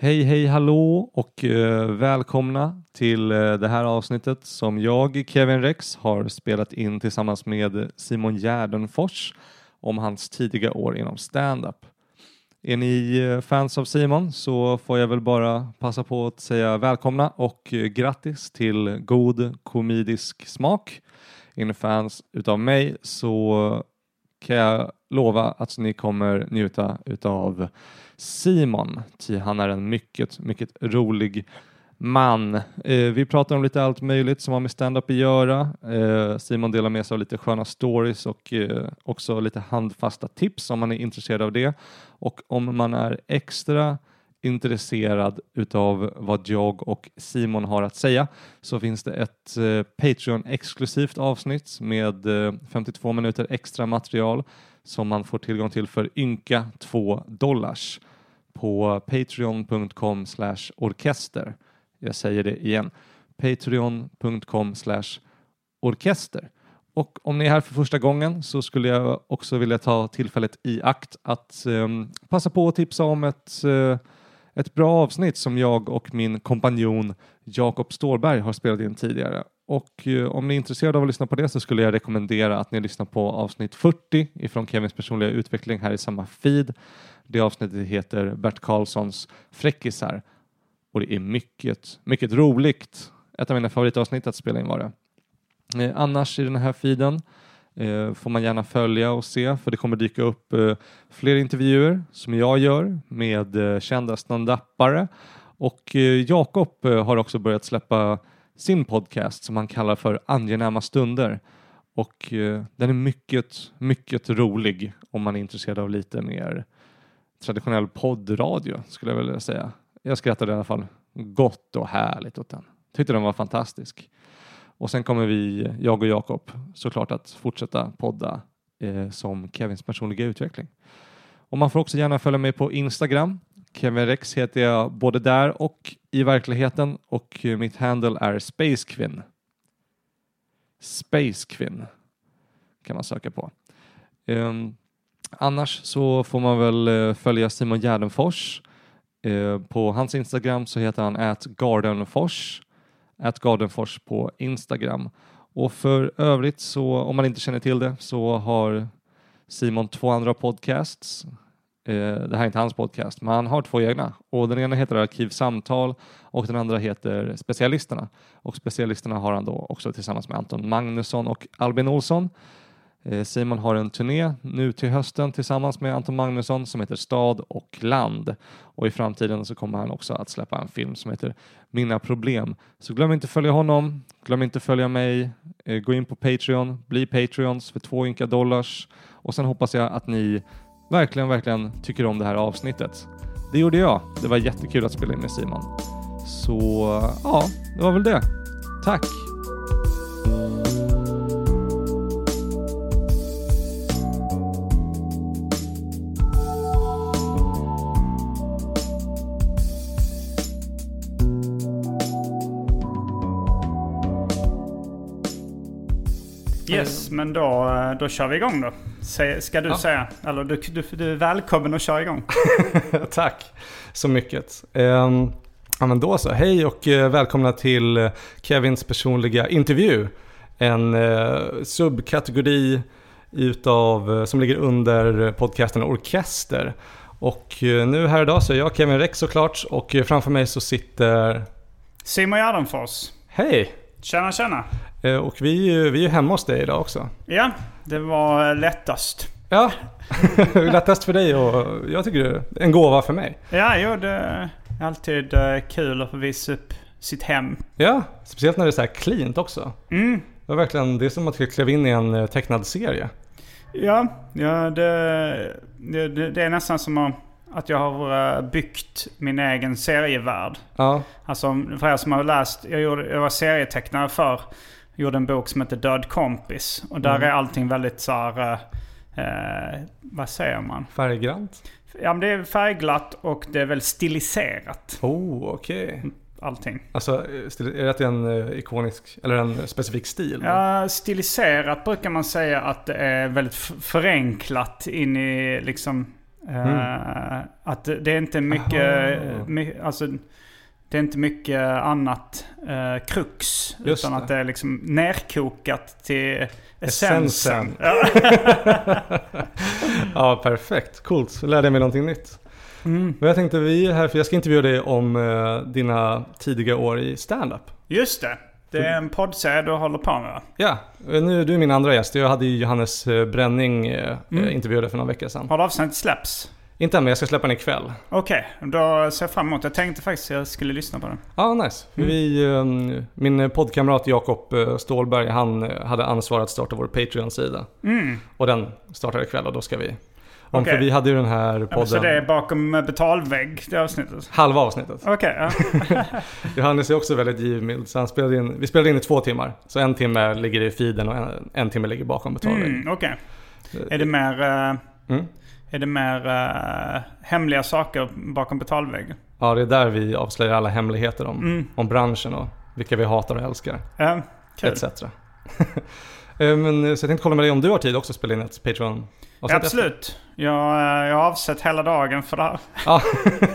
Hej, hej, hallå och eh, välkomna till eh, det här avsnittet som jag, Kevin Rex, har spelat in tillsammans med Simon Gärdenfors om hans tidiga år inom stand-up. Är ni eh, fans av Simon så får jag väl bara passa på att säga välkomna och eh, grattis till god komedisk smak. Är ni fans utav mig så kan jag lova att ni kommer njuta utav Simon, ty han är en mycket, mycket rolig man. Eh, vi pratar om lite allt möjligt som har med stand-up att göra. Eh, Simon delar med sig av lite sköna stories och eh, också lite handfasta tips om man är intresserad av det. Och om man är extra intresserad utav vad jag och Simon har att säga så finns det ett eh, Patreon-exklusivt avsnitt med eh, 52 minuter extra material som man får tillgång till för ynka 2 dollars på patreon.com orkester. Jag säger det igen. Patreon.com orkester. Och om ni är här för första gången så skulle jag också vilja ta tillfället i akt att um, passa på att tipsa om ett, uh, ett bra avsnitt som jag och min kompanjon Jakob Stålberg har spelat in tidigare. Och eh, om ni är intresserade av att lyssna på det så skulle jag rekommendera att ni lyssnar på avsnitt 40 ifrån Kevins personliga utveckling här i samma feed. Det avsnittet heter Bert Karlssons Fräckisar och det är mycket, mycket roligt. Ett av mina favoritavsnitt att spela in var det. Eh, annars i den här feeden eh, får man gärna följa och se för det kommer dyka upp eh, fler intervjuer som jag gör med eh, kända standupare och eh, Jakob har också börjat släppa sin podcast som han kallar för Angenäma stunder och eh, den är mycket, mycket rolig om man är intresserad av lite mer traditionell poddradio skulle jag vilja säga. Jag skrattade i alla fall gott och härligt åt den. Tyckte den var fantastisk. Och sen kommer vi, jag och Jakob, såklart att fortsätta podda eh, som Kevins personliga utveckling. Och man får också gärna följa mig på Instagram. Kevin Rex heter jag både där och i verkligheten och mitt handle är Spacequinn. Spacequinn kan man söka på. Um, annars så får man väl eh, följa Simon Gärdenfors. Uh, på hans Instagram så heter han atGardenfors. AtGardenfors på Instagram. Och för övrigt så, om man inte känner till det, så har Simon två andra podcasts. Eh, det här är inte hans podcast, men han har två egna. Och den ena heter Arkivsamtal och den andra heter Specialisterna. Och Specialisterna har han då också tillsammans med Anton Magnusson och Albin Olsson. Eh, Simon har en turné nu till hösten tillsammans med Anton Magnusson som heter Stad och land och i framtiden så kommer han också att släppa en film som heter Mina problem. Så glöm inte följa honom, glöm inte följa mig, eh, gå in på Patreon, bli Patreons för två ynka dollars och sen hoppas jag att ni verkligen, verkligen tycker om det här avsnittet. Det gjorde jag. Det var jättekul att spela in med Simon. Så ja, det var väl det. Tack! Yes, men då, eh, då kör vi igång då. Ska du ja. säga? Eller du, du, du är välkommen att köra igång. Tack så mycket. Um, ja men då så. Hej och uh, välkomna till uh, Kevins personliga intervju. En uh, subkategori utav, som ligger under podcasten Orkester. Och nu här idag så är jag Kevin Rex såklart och framför mig så sitter Simon Gärdenfors. Hej! Tjena tjena! Eh, och vi, vi är hemma hos dig idag också. Ja, det var lättast. Ja, lättast för dig och jag tycker det är en gåva för mig. Ja, jo, det är alltid eh, kul att få visa upp sitt hem. Ja, speciellt när det är så här cleant också. Mm. Det, var verkligen, det är som att klev in i en eh, tecknad serie. Ja, ja det, det, det är nästan som att att jag har byggt min egen serievärld. Ja. Alltså för er som har läst, jag, gjorde, jag var serietecknare för gjorde en bok som heter Död kompis. Och där mm. är allting väldigt så här, eh, vad säger man? Färggrant? Ja men det är färgglatt och det är väldigt stiliserat. Oh, okej. Okay. Allting. Alltså, är det att det är en eh, ikonisk, eller en specifik stil? Ja, stiliserat brukar man säga att det är väldigt förenklat in i liksom Mm. Att det är inte mycket, my, alltså, det är inte mycket annat uh, krux. Just utan det. att det är liksom nerkokat till essensen. Ja. ja, perfekt. Coolt. Så lärde jag mig någonting nytt. Mm. Men jag tänkte vi är här för jag ska intervjua dig om uh, dina tidiga år i stand-up. Just det. Det är en poddserie du håller på med va? Ja, nu du är min andra gäst. Jag hade ju Johannes eh, Bränning mm. intervjuade för några veckor sedan. Har avsnittet släppts? Inte än, men jag ska släppa den ikväll. Okej, okay, då ser jag fram emot Jag tänkte faktiskt att jag skulle lyssna på den. Ja, ah, nice. Mm. Vi, um, min poddkamrat Jakob uh, Stålberg, han uh, hade ansvar att starta vår Patreon-sida. Mm. Och den startar ikväll och då ska vi... Om, okay. För vi hade ju den här podden... så det är bakom betalvägg, det avsnittet? Halva avsnittet. Okej, okay, ja. Johannes är också väldigt givmild, så han spelade in, vi spelade in i två timmar. Så en timme ligger i feeden och en, en timme ligger bakom betalvägg. Mm, Okej. Okay. Är det mer... Uh... Mm? Är det mer uh, hemliga saker bakom betalväggen? Ja, det är där vi avslöjar alla hemligheter om, mm. om branschen och vilka vi hatar och älskar. Ja, cool. Etc. Eh, men, så jag tänkte kolla med dig om du har tid också att spela in ett Patreon ja, Absolut. Jag, eh, jag har avsett hela dagen för det här. Ja.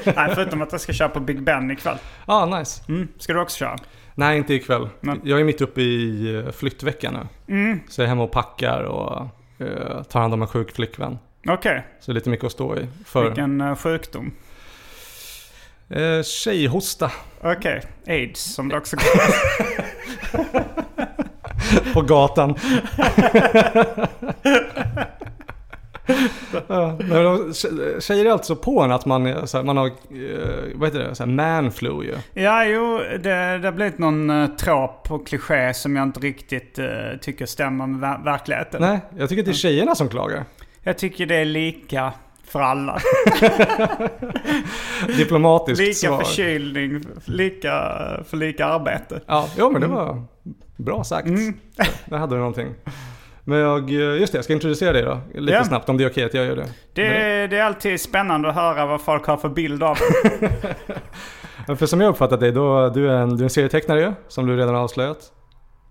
Nej, förutom att jag ska köra på Big Ben ikväll. Ja, ah, nice. Mm. Ska du också köra? Nej, inte ikväll. Men. Jag är mitt uppe i flyttveckan nu. Mm. Så jag är hemma och packar och uh, tar hand om en sjuk flickvän. Okej. Okay. Så det är lite mycket att stå i. För... Vilken uh, sjukdom? Uh, tjejhosta. Okej. Okay. Aids som det också kallas. På gatan. tjejer är alltså på en att man, här, man har, eh, vad heter det, så här manflu ju. Ja, jo, det, det har blivit någon uh, trop och kliché som jag inte riktigt uh, tycker stämmer med ver verkligheten. Nej, jag tycker att det är tjejerna som klagar. Jag tycker det är lika för alla. Diplomatiskt Lika svar. förkylning, lika för lika arbete. Ja, jo, men det mm. var bra sagt. Mm. Där hade du någonting. Men jag, just det, jag ska introducera dig då. Lite ja. snabbt om det är okej att jag gör det. Det, det är alltid spännande att höra vad folk har för bild av För som jag uppfattat dig, då, du är en, du är en serietecknare som du redan har avslöjat.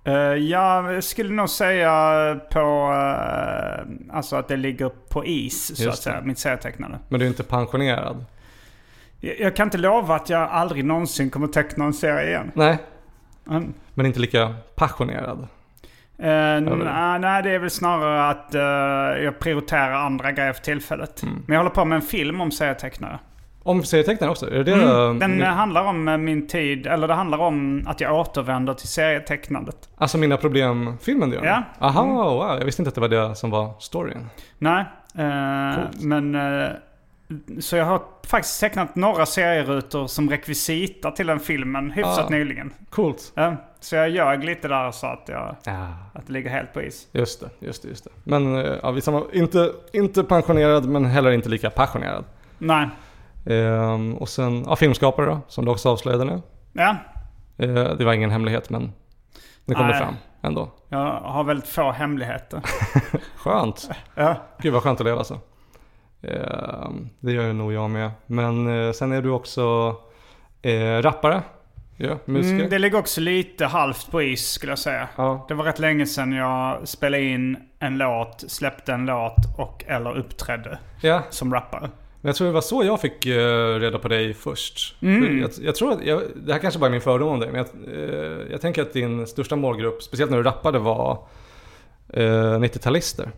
Uh, jag skulle nog säga på uh, alltså att det ligger på is Just så att säga, mitt serietecknande. Men du är inte pensionerad? Jag, jag, kan inte lova att jag aldrig någonsin kommer teckna en serie igen. Nej. Mm. Men inte lika passionerad? Uh, nej, nej, det är väl snarare att uh, jag prioriterar andra grejer för tillfället. Mm. Men jag håller på med en film om serietecknare. Om serietecknare också? Är det mm, den min... handlar om eh, min tid, eller det handlar om att jag återvänder till serietecknandet. Alltså Mina Problem-filmen du gör? Ja. Aha, mm. wow. Jag visste inte att det var det som var storyn. Nej, uh, men... Uh, så jag har faktiskt tecknat några serierutor som rekvisita till den filmen hyfsat ah, nyligen. Coolt. Uh, så jag ljög lite där så att, jag, ah. att det ligger helt på is. Just det, just det. Just det. Men ja, vi samma, inte, inte pensionerad men heller inte lika passionerad. Nej. Ehm, och sen ja, filmskapare då, som du också avslöjade nu. Ja. Ehm, det var ingen hemlighet men det kommer fram ändå. Jag har väldigt få hemligheter. skönt. ja. Gud vad skönt att leva så. Ehm, det gör nog jag med. Men eh, sen är du också eh, rappare. Ja. Mm, det ligger också lite halvt på is skulle jag säga. Ja. Det var rätt länge sedan jag spelade in en låt, släppte en låt och eller uppträdde ja. som rappare. Men jag tror det var så jag fick uh, reda på dig först. Mm. Jag, jag, tror att, jag, det här kanske bara är min fördom om dig, men jag, uh, jag tänker att din största målgrupp, speciellt när du rappade, var uh, eh, 90-talister.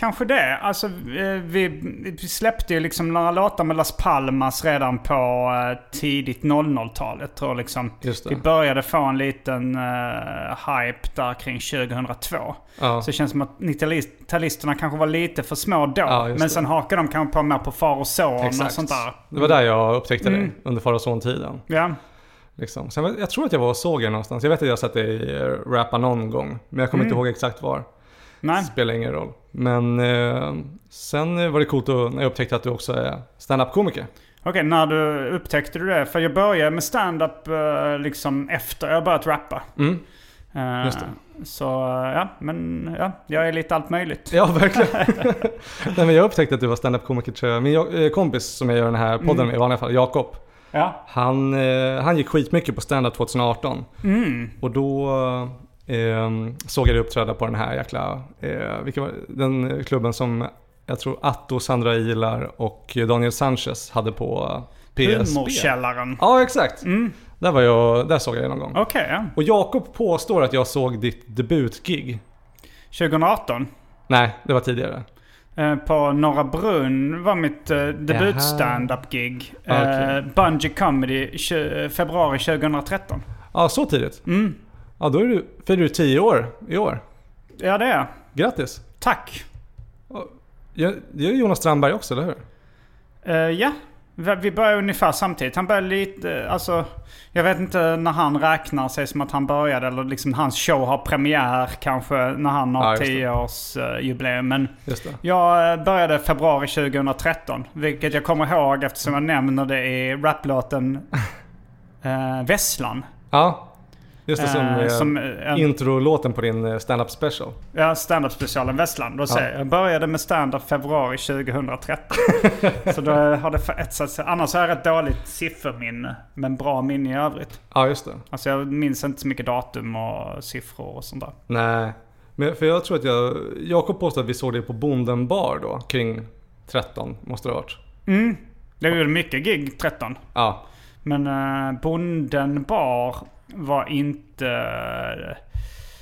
Kanske det. Alltså eh, vi, släppte ju liksom några låtar med Las Palmas redan på eh, tidigt 00-talet. tror liksom vi började få en liten uh, hype där kring 2002. Ja. Så det känns som att 90-talisterna kanske var lite för små då. Ja, men sen hakade de kanske på mer på Far och Son Exakt. och sånt där. Det var där jag upptäckte mm. dig under Far och Son-tiden. Ja. Liksom. Sen, jag tror att jag var och såg er någonstans. Jag vet att jag sett dig rappa någon gång. Men jag kommer mm. inte ihåg exakt var. Nej. Spelar ingen roll. Men eh, sen var det coolt att, när jag upptäckte att du också är standup-komiker. Okej, okay, när du upptäckte du det? För jag började med standup eh, liksom efter jag börjat rappa. Mm. Uh, Just det. Så ja, men ja, jag är lite allt möjligt. Ja, verkligen. Nej, men jag upptäckte att du var standup-komiker tror jag. Min eh, kompis som jag gör den här podden mm. med i vanliga fall, Jakob. Ja. Han, eh, han gick skitmycket på standup 2018. Mm. Och då eh, såg jag dig uppträda på den här jäkla, eh, vilka var, den klubben som jag tror Atto, Sandra Ilar och Daniel Sanchez hade på PSB. Humorkällaren. Ja, exakt. Mm. Där, var jag, där såg jag det någon gång. Okej, okay. Och Jakob påstår att jag såg ditt debutgig. 2018? Nej, det var tidigare. Eh, på Norra Brunn var mitt uh, debut stand-up gig. Okay. Uh, Bungee Comedy februari 2013. Ja, så tidigt? Mm. Ja, då är du, firar du tio år i år. Ja, det är jag. Grattis. Tack. Det gör Jonas Strandberg också, eller hur? Uh, ja, vi började ungefär samtidigt. Han började lite, alltså... Jag vet inte när han räknar sig som att han började eller liksom hans show har premiär kanske när han har ja, 10-årsjubileum. Men jag eh, började februari 2013. Vilket jag kommer ihåg eftersom jag nämner det i raplåten eh, Vesslan. Ja. Just det, som, eh, som en, introlåten på din eh, stand-up special. Ja, stand-up specialen Västland. Och ja. jag började med stand-up februari 2013. så då har det etsat sig. Annars har jag rätt dåligt sifferminne. Men bra minne i övrigt. Ja, just det. Alltså jag minns inte så mycket datum och siffror och sånt där. Nej, men för jag tror att jag... Jakob påstod att vi såg det på Bonden bar då. Kring 13 måste det ha varit. Mm. Det gjorde mycket gig 13. Ja. Men uh, Bonden bar var inte,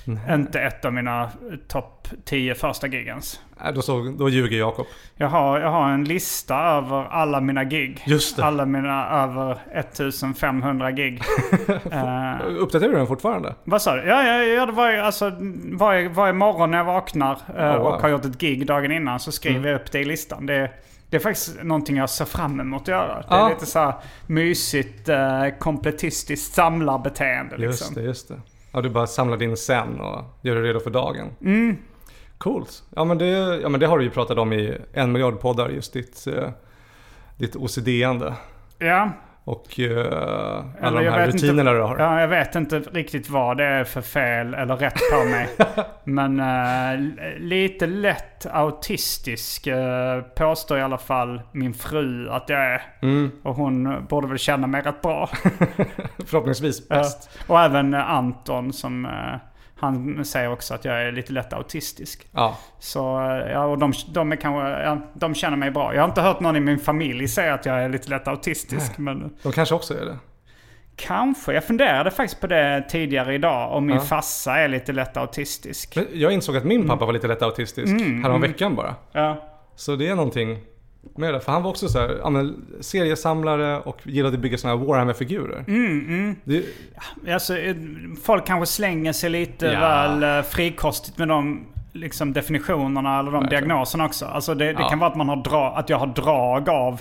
mm. inte ett av mina topp 10 första gigens. Nej, då, så, då ljuger Jakob. Jag har, jag har en lista över alla mina gig. Just det. Alla mina över 1500 gig. uh, Uppdaterar du den fortfarande? Vad sa du? Ja, jag gör det varje, alltså, varje, varje morgon när jag vaknar uh, oh, wow. och har gjort ett gig dagen innan så skriver mm. jag upp det i listan. Det, det är faktiskt någonting jag ser fram emot att göra. Det är lite så här mysigt, eh, kompletistiskt samlarbeteende. Liksom. Just det, just det. Ja, du bara samlar in sen och gör dig redo för dagen. Mm. Coolt. Ja men, det, ja men det har du ju pratat om i en miljard poddar, just ditt, eh, ditt OCD-ande. Ja, och uh, alla de här rutinerna inte, du har. Ja, jag vet inte riktigt vad det är för fel eller rätt på mig. Men uh, lite lätt autistisk uh, påstår i alla fall min fru att jag är. Mm. Och hon borde väl känna mig rätt bra. Förhoppningsvis bäst. och även Anton som han säger också att jag är lite lätt autistisk. Ja. Så ja, och de, de, är kanske, ja, de känner mig bra. Jag har inte hört någon i min familj säga att jag är lite lätt autistisk. Nej. Men... De kanske också är det. Kanske. Jag funderade faktiskt på det tidigare idag. Om min ja. fassa är lite lätt autistisk. Jag insåg att min pappa var lite lätt autistisk mm, härom mm. veckan bara. Ja. Så det är någonting med det. För han var också så här, men, seriesamlare och gillade att bygga sådana här Warhammer-figurer. Mm, mm. Det... Alltså, eh, folk kanske slänger sig lite ja. väl eh, frikostigt med de liksom, definitionerna eller de Verkligen. diagnoserna också. Alltså, det, det ja. kan vara att, man har dra, att jag har drag av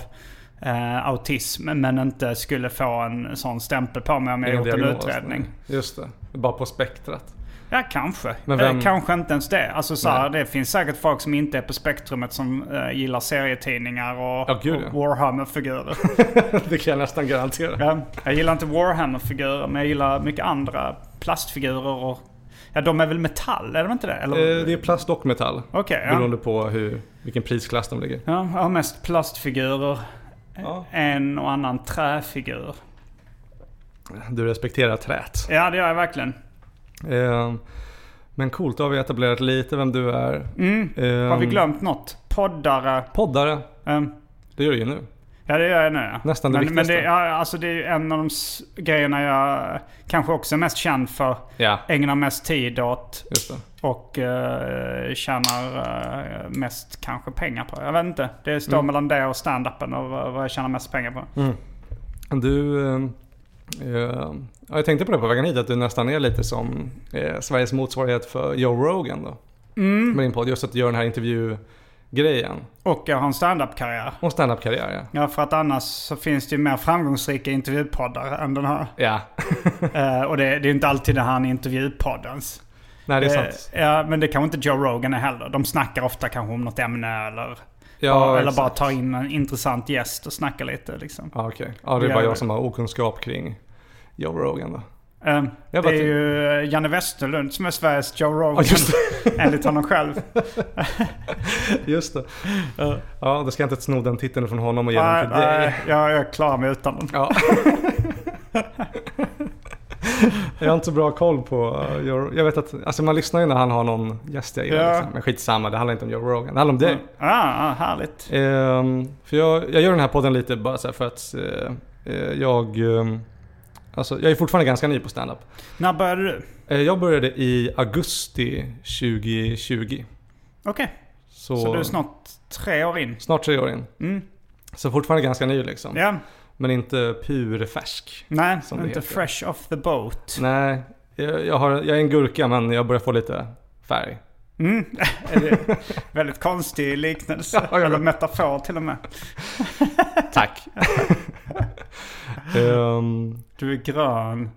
eh, autism men inte skulle få en sån stämpel på mig om jag gjort en utredning. Just det, bara på spektrat. Ja, kanske. Men vem... eh, kanske inte ens det. Alltså så här, det finns säkert folk som inte är på spektrumet som eh, gillar serietidningar och, ja, och Warhammer-figurer. det kan jag nästan garantera. Ja, jag gillar inte Warhammer-figurer, men jag gillar mycket andra plastfigurer och... Ja, de är väl metall? Är de inte det? Eller? Eh, det är plast och metall. Okay, ja. Beroende på hur, vilken prisklass de ligger. Ja, jag har mest plastfigurer. Ja. En och annan träfigur. Du respekterar träet. Ja, det gör jag verkligen. Eh, men coolt, då har vi etablerat lite vem du är. Mm. Eh, har vi glömt något? Poddare? Poddare. Um. Det gör du ju nu. Ja det gör jag nu. Nästan det men, viktigaste. Men det, ja, alltså det är en av de grejerna jag kanske också är mest känd för. Ja. Ägnar mest tid åt. Och uh, tjänar uh, mest kanske pengar på. Jag vet inte. Det står mm. mellan det och standupen och vad jag tjänar mest pengar på. Mm. Du... Uh Uh, jag tänkte på det på vägen hit, att du nästan är lite som eh, Sveriges motsvarighet för Joe Rogan då. Mm. Med din podd, just att du gör den här intervjugrejen. Och jag har en standup-karriär. Och standup-karriär ja. Ja, för att annars så finns det ju mer framgångsrika intervjupoddar än den här. Ja. uh, och det, det är inte alltid den här intervjupoddens. Nej, det är sant. Ja, men det kanske inte Joe Rogan är heller. De snackar ofta kanske om något ämne eller Ja, eller bara tar in en intressant gäst och snackar lite liksom. Ja. Okay. Ja, det är bara jag som har okunskap kring Joe Rogan då. Um, det är ju Janne Westerlund som är Sveriges Joe Rogan. Ja, enligt honom själv. just det. Uh. Ja, då ska jag inte sno den titeln från honom och ge den till dig. Nej, jag, jag klarar mig utan den. Ja. jag har inte så bra koll på uh, Joe Jag vet att, alltså man lyssnar ju när han har någon gäst jag gillar. Ja. Liksom. Men skitsamma, det handlar inte om Joe Rogan. Det handlar om dig. Ja, ah, härligt. Um, för jag, jag gör den här podden lite bara så för att uh, jag... Um, alltså jag är fortfarande ganska ny på standup. När började du? Uh, jag började i augusti 2020. Okej. Okay. Så, så du är snart tre år in? Snart tre år in. Mm. Så fortfarande ganska ny liksom. Ja. Men inte purfärsk. Nej, inte heter. fresh off the boat. Nej, jag, jag, har, jag är en gurka men jag börjar få lite färg. Mm. väldigt konstig liknelse. Ja, Eller metafor till och med. Tack. um, du är grön.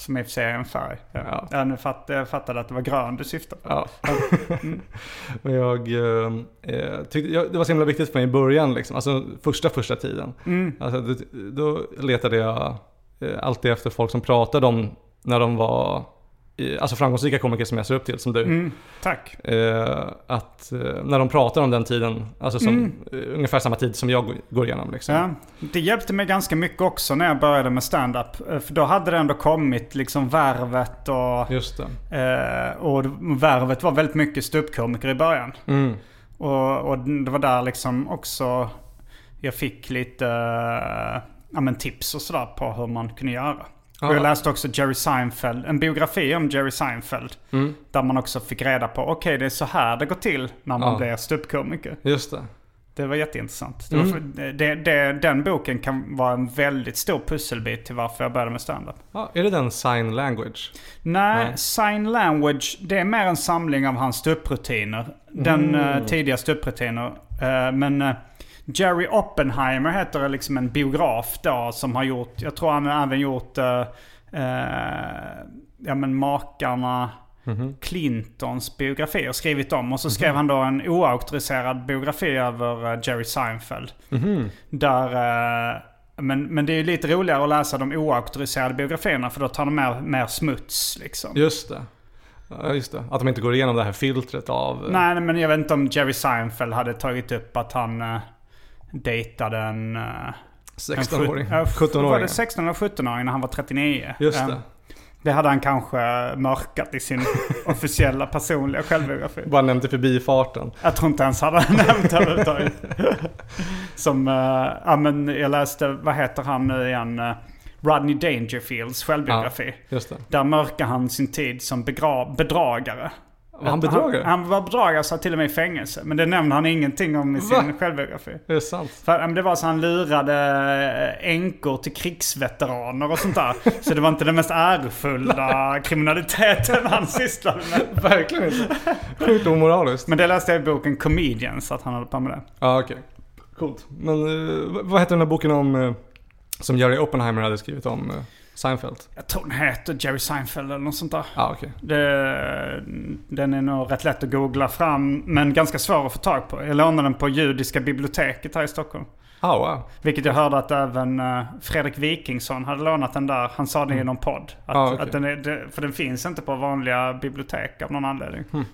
Som i och för sig är en färg. Ja. Ja. nu fatt, jag fattade att det var grön du syftade på. Ja. Mm. Men jag eh, tyckte, jag, det var så himla viktigt för mig i början, liksom. alltså första första tiden. Mm. Alltså, då, då letade jag eh, alltid efter folk som pratade om när de var alltså framgångsrika komiker som jag ser upp till, som du. Mm, tack. Eh, att eh, när de pratar om den tiden, alltså som mm. eh, ungefär samma tid som jag går igenom. Liksom. Ja, det hjälpte mig ganska mycket också när jag började med stand-up. Eh, för då hade det ändå kommit liksom Värvet och... Just det. Eh, och Värvet var väldigt mycket ståuppkomiker i början. Mm. Och, och, det var där liksom också jag fick lite ja, men tips och sådär på hur man kunde göra. Och jag läste också Jerry Seinfeld, en biografi om Jerry Seinfeld. Mm. Där man också fick reda på, okej okay, det är så här det går till när man ja. blir ståuppkomiker. Just det. Det var jätteintressant. Det var mm. för, det, det, den boken kan vara en väldigt stor pusselbit till varför jag började med standup. Ja, är det den Sign Language? Nej, Nej, Sign Language det är mer en samling av hans ståupprutiner. Den mm. uh, tidiga ståupprutiner. Uh, men uh, Jerry Oppenheimer heter liksom en biograf då som har gjort, jag tror han har även gjort, uh, uh, ja men makarna mm -hmm. Clintons biografi och skrivit om. Och så skrev mm -hmm. han då en oauktoriserad biografi över uh, Jerry Seinfeld. Mm -hmm. Där, men, men det är ju lite roligare att läsa de oauktoriserade biografierna för då tar de mer, mer smuts liksom. Just det. Ja, just det. Att de inte går igenom det här filtret av... Nej, men jag vet inte om Jerry Seinfeld hade tagit upp att han dejtade en... 16-åring? 17-åring? Var det 16 eller 17-åring när han var 39? Just det. Det hade han kanske mörkat i sin officiella personliga självbiografi. Bara nämnt i förbifarten. Jag tror inte ens han hade nämnt det överhuvudtaget. Som, uh, ja men jag läste, vad heter han nu igen? Rodney Dangerfields självbiografi. Ja. Där mörkar han sin tid som bedragare. Var han bedragare? Han, han var bedragare, satt till och med i fängelse. Men det nämnde han ingenting om i sin självbiografi. Det är sant. För det var så han lurade eh, änkor till krigsveteraner och sånt där. så det var inte den mest ärofulla kriminaliteten han sysslade med. Verkligen inte. Sjukt omoraliskt. Men det läste jag i boken Comedians, att han hade på med det. Ja, ah, okej. Okay. Coolt. Men uh, vad heter den där boken om, uh, som Jerry Oppenheimer hade skrivit om? Uh, Seinfeld? Jag tror den heter Jerry Seinfeld eller något sånt där. Ah, okay. Det, den är nog rätt lätt att googla fram men ganska svår att få tag på. Jag lånade den på Judiska biblioteket här i Stockholm. Oh, wow. Vilket jag hörde att även uh, Fredrik Wikingsson hade lånat den där. Han sa det mm. i någon podd. Att, ah, okay. att den är, för den finns inte på vanliga bibliotek av någon anledning. Hmm.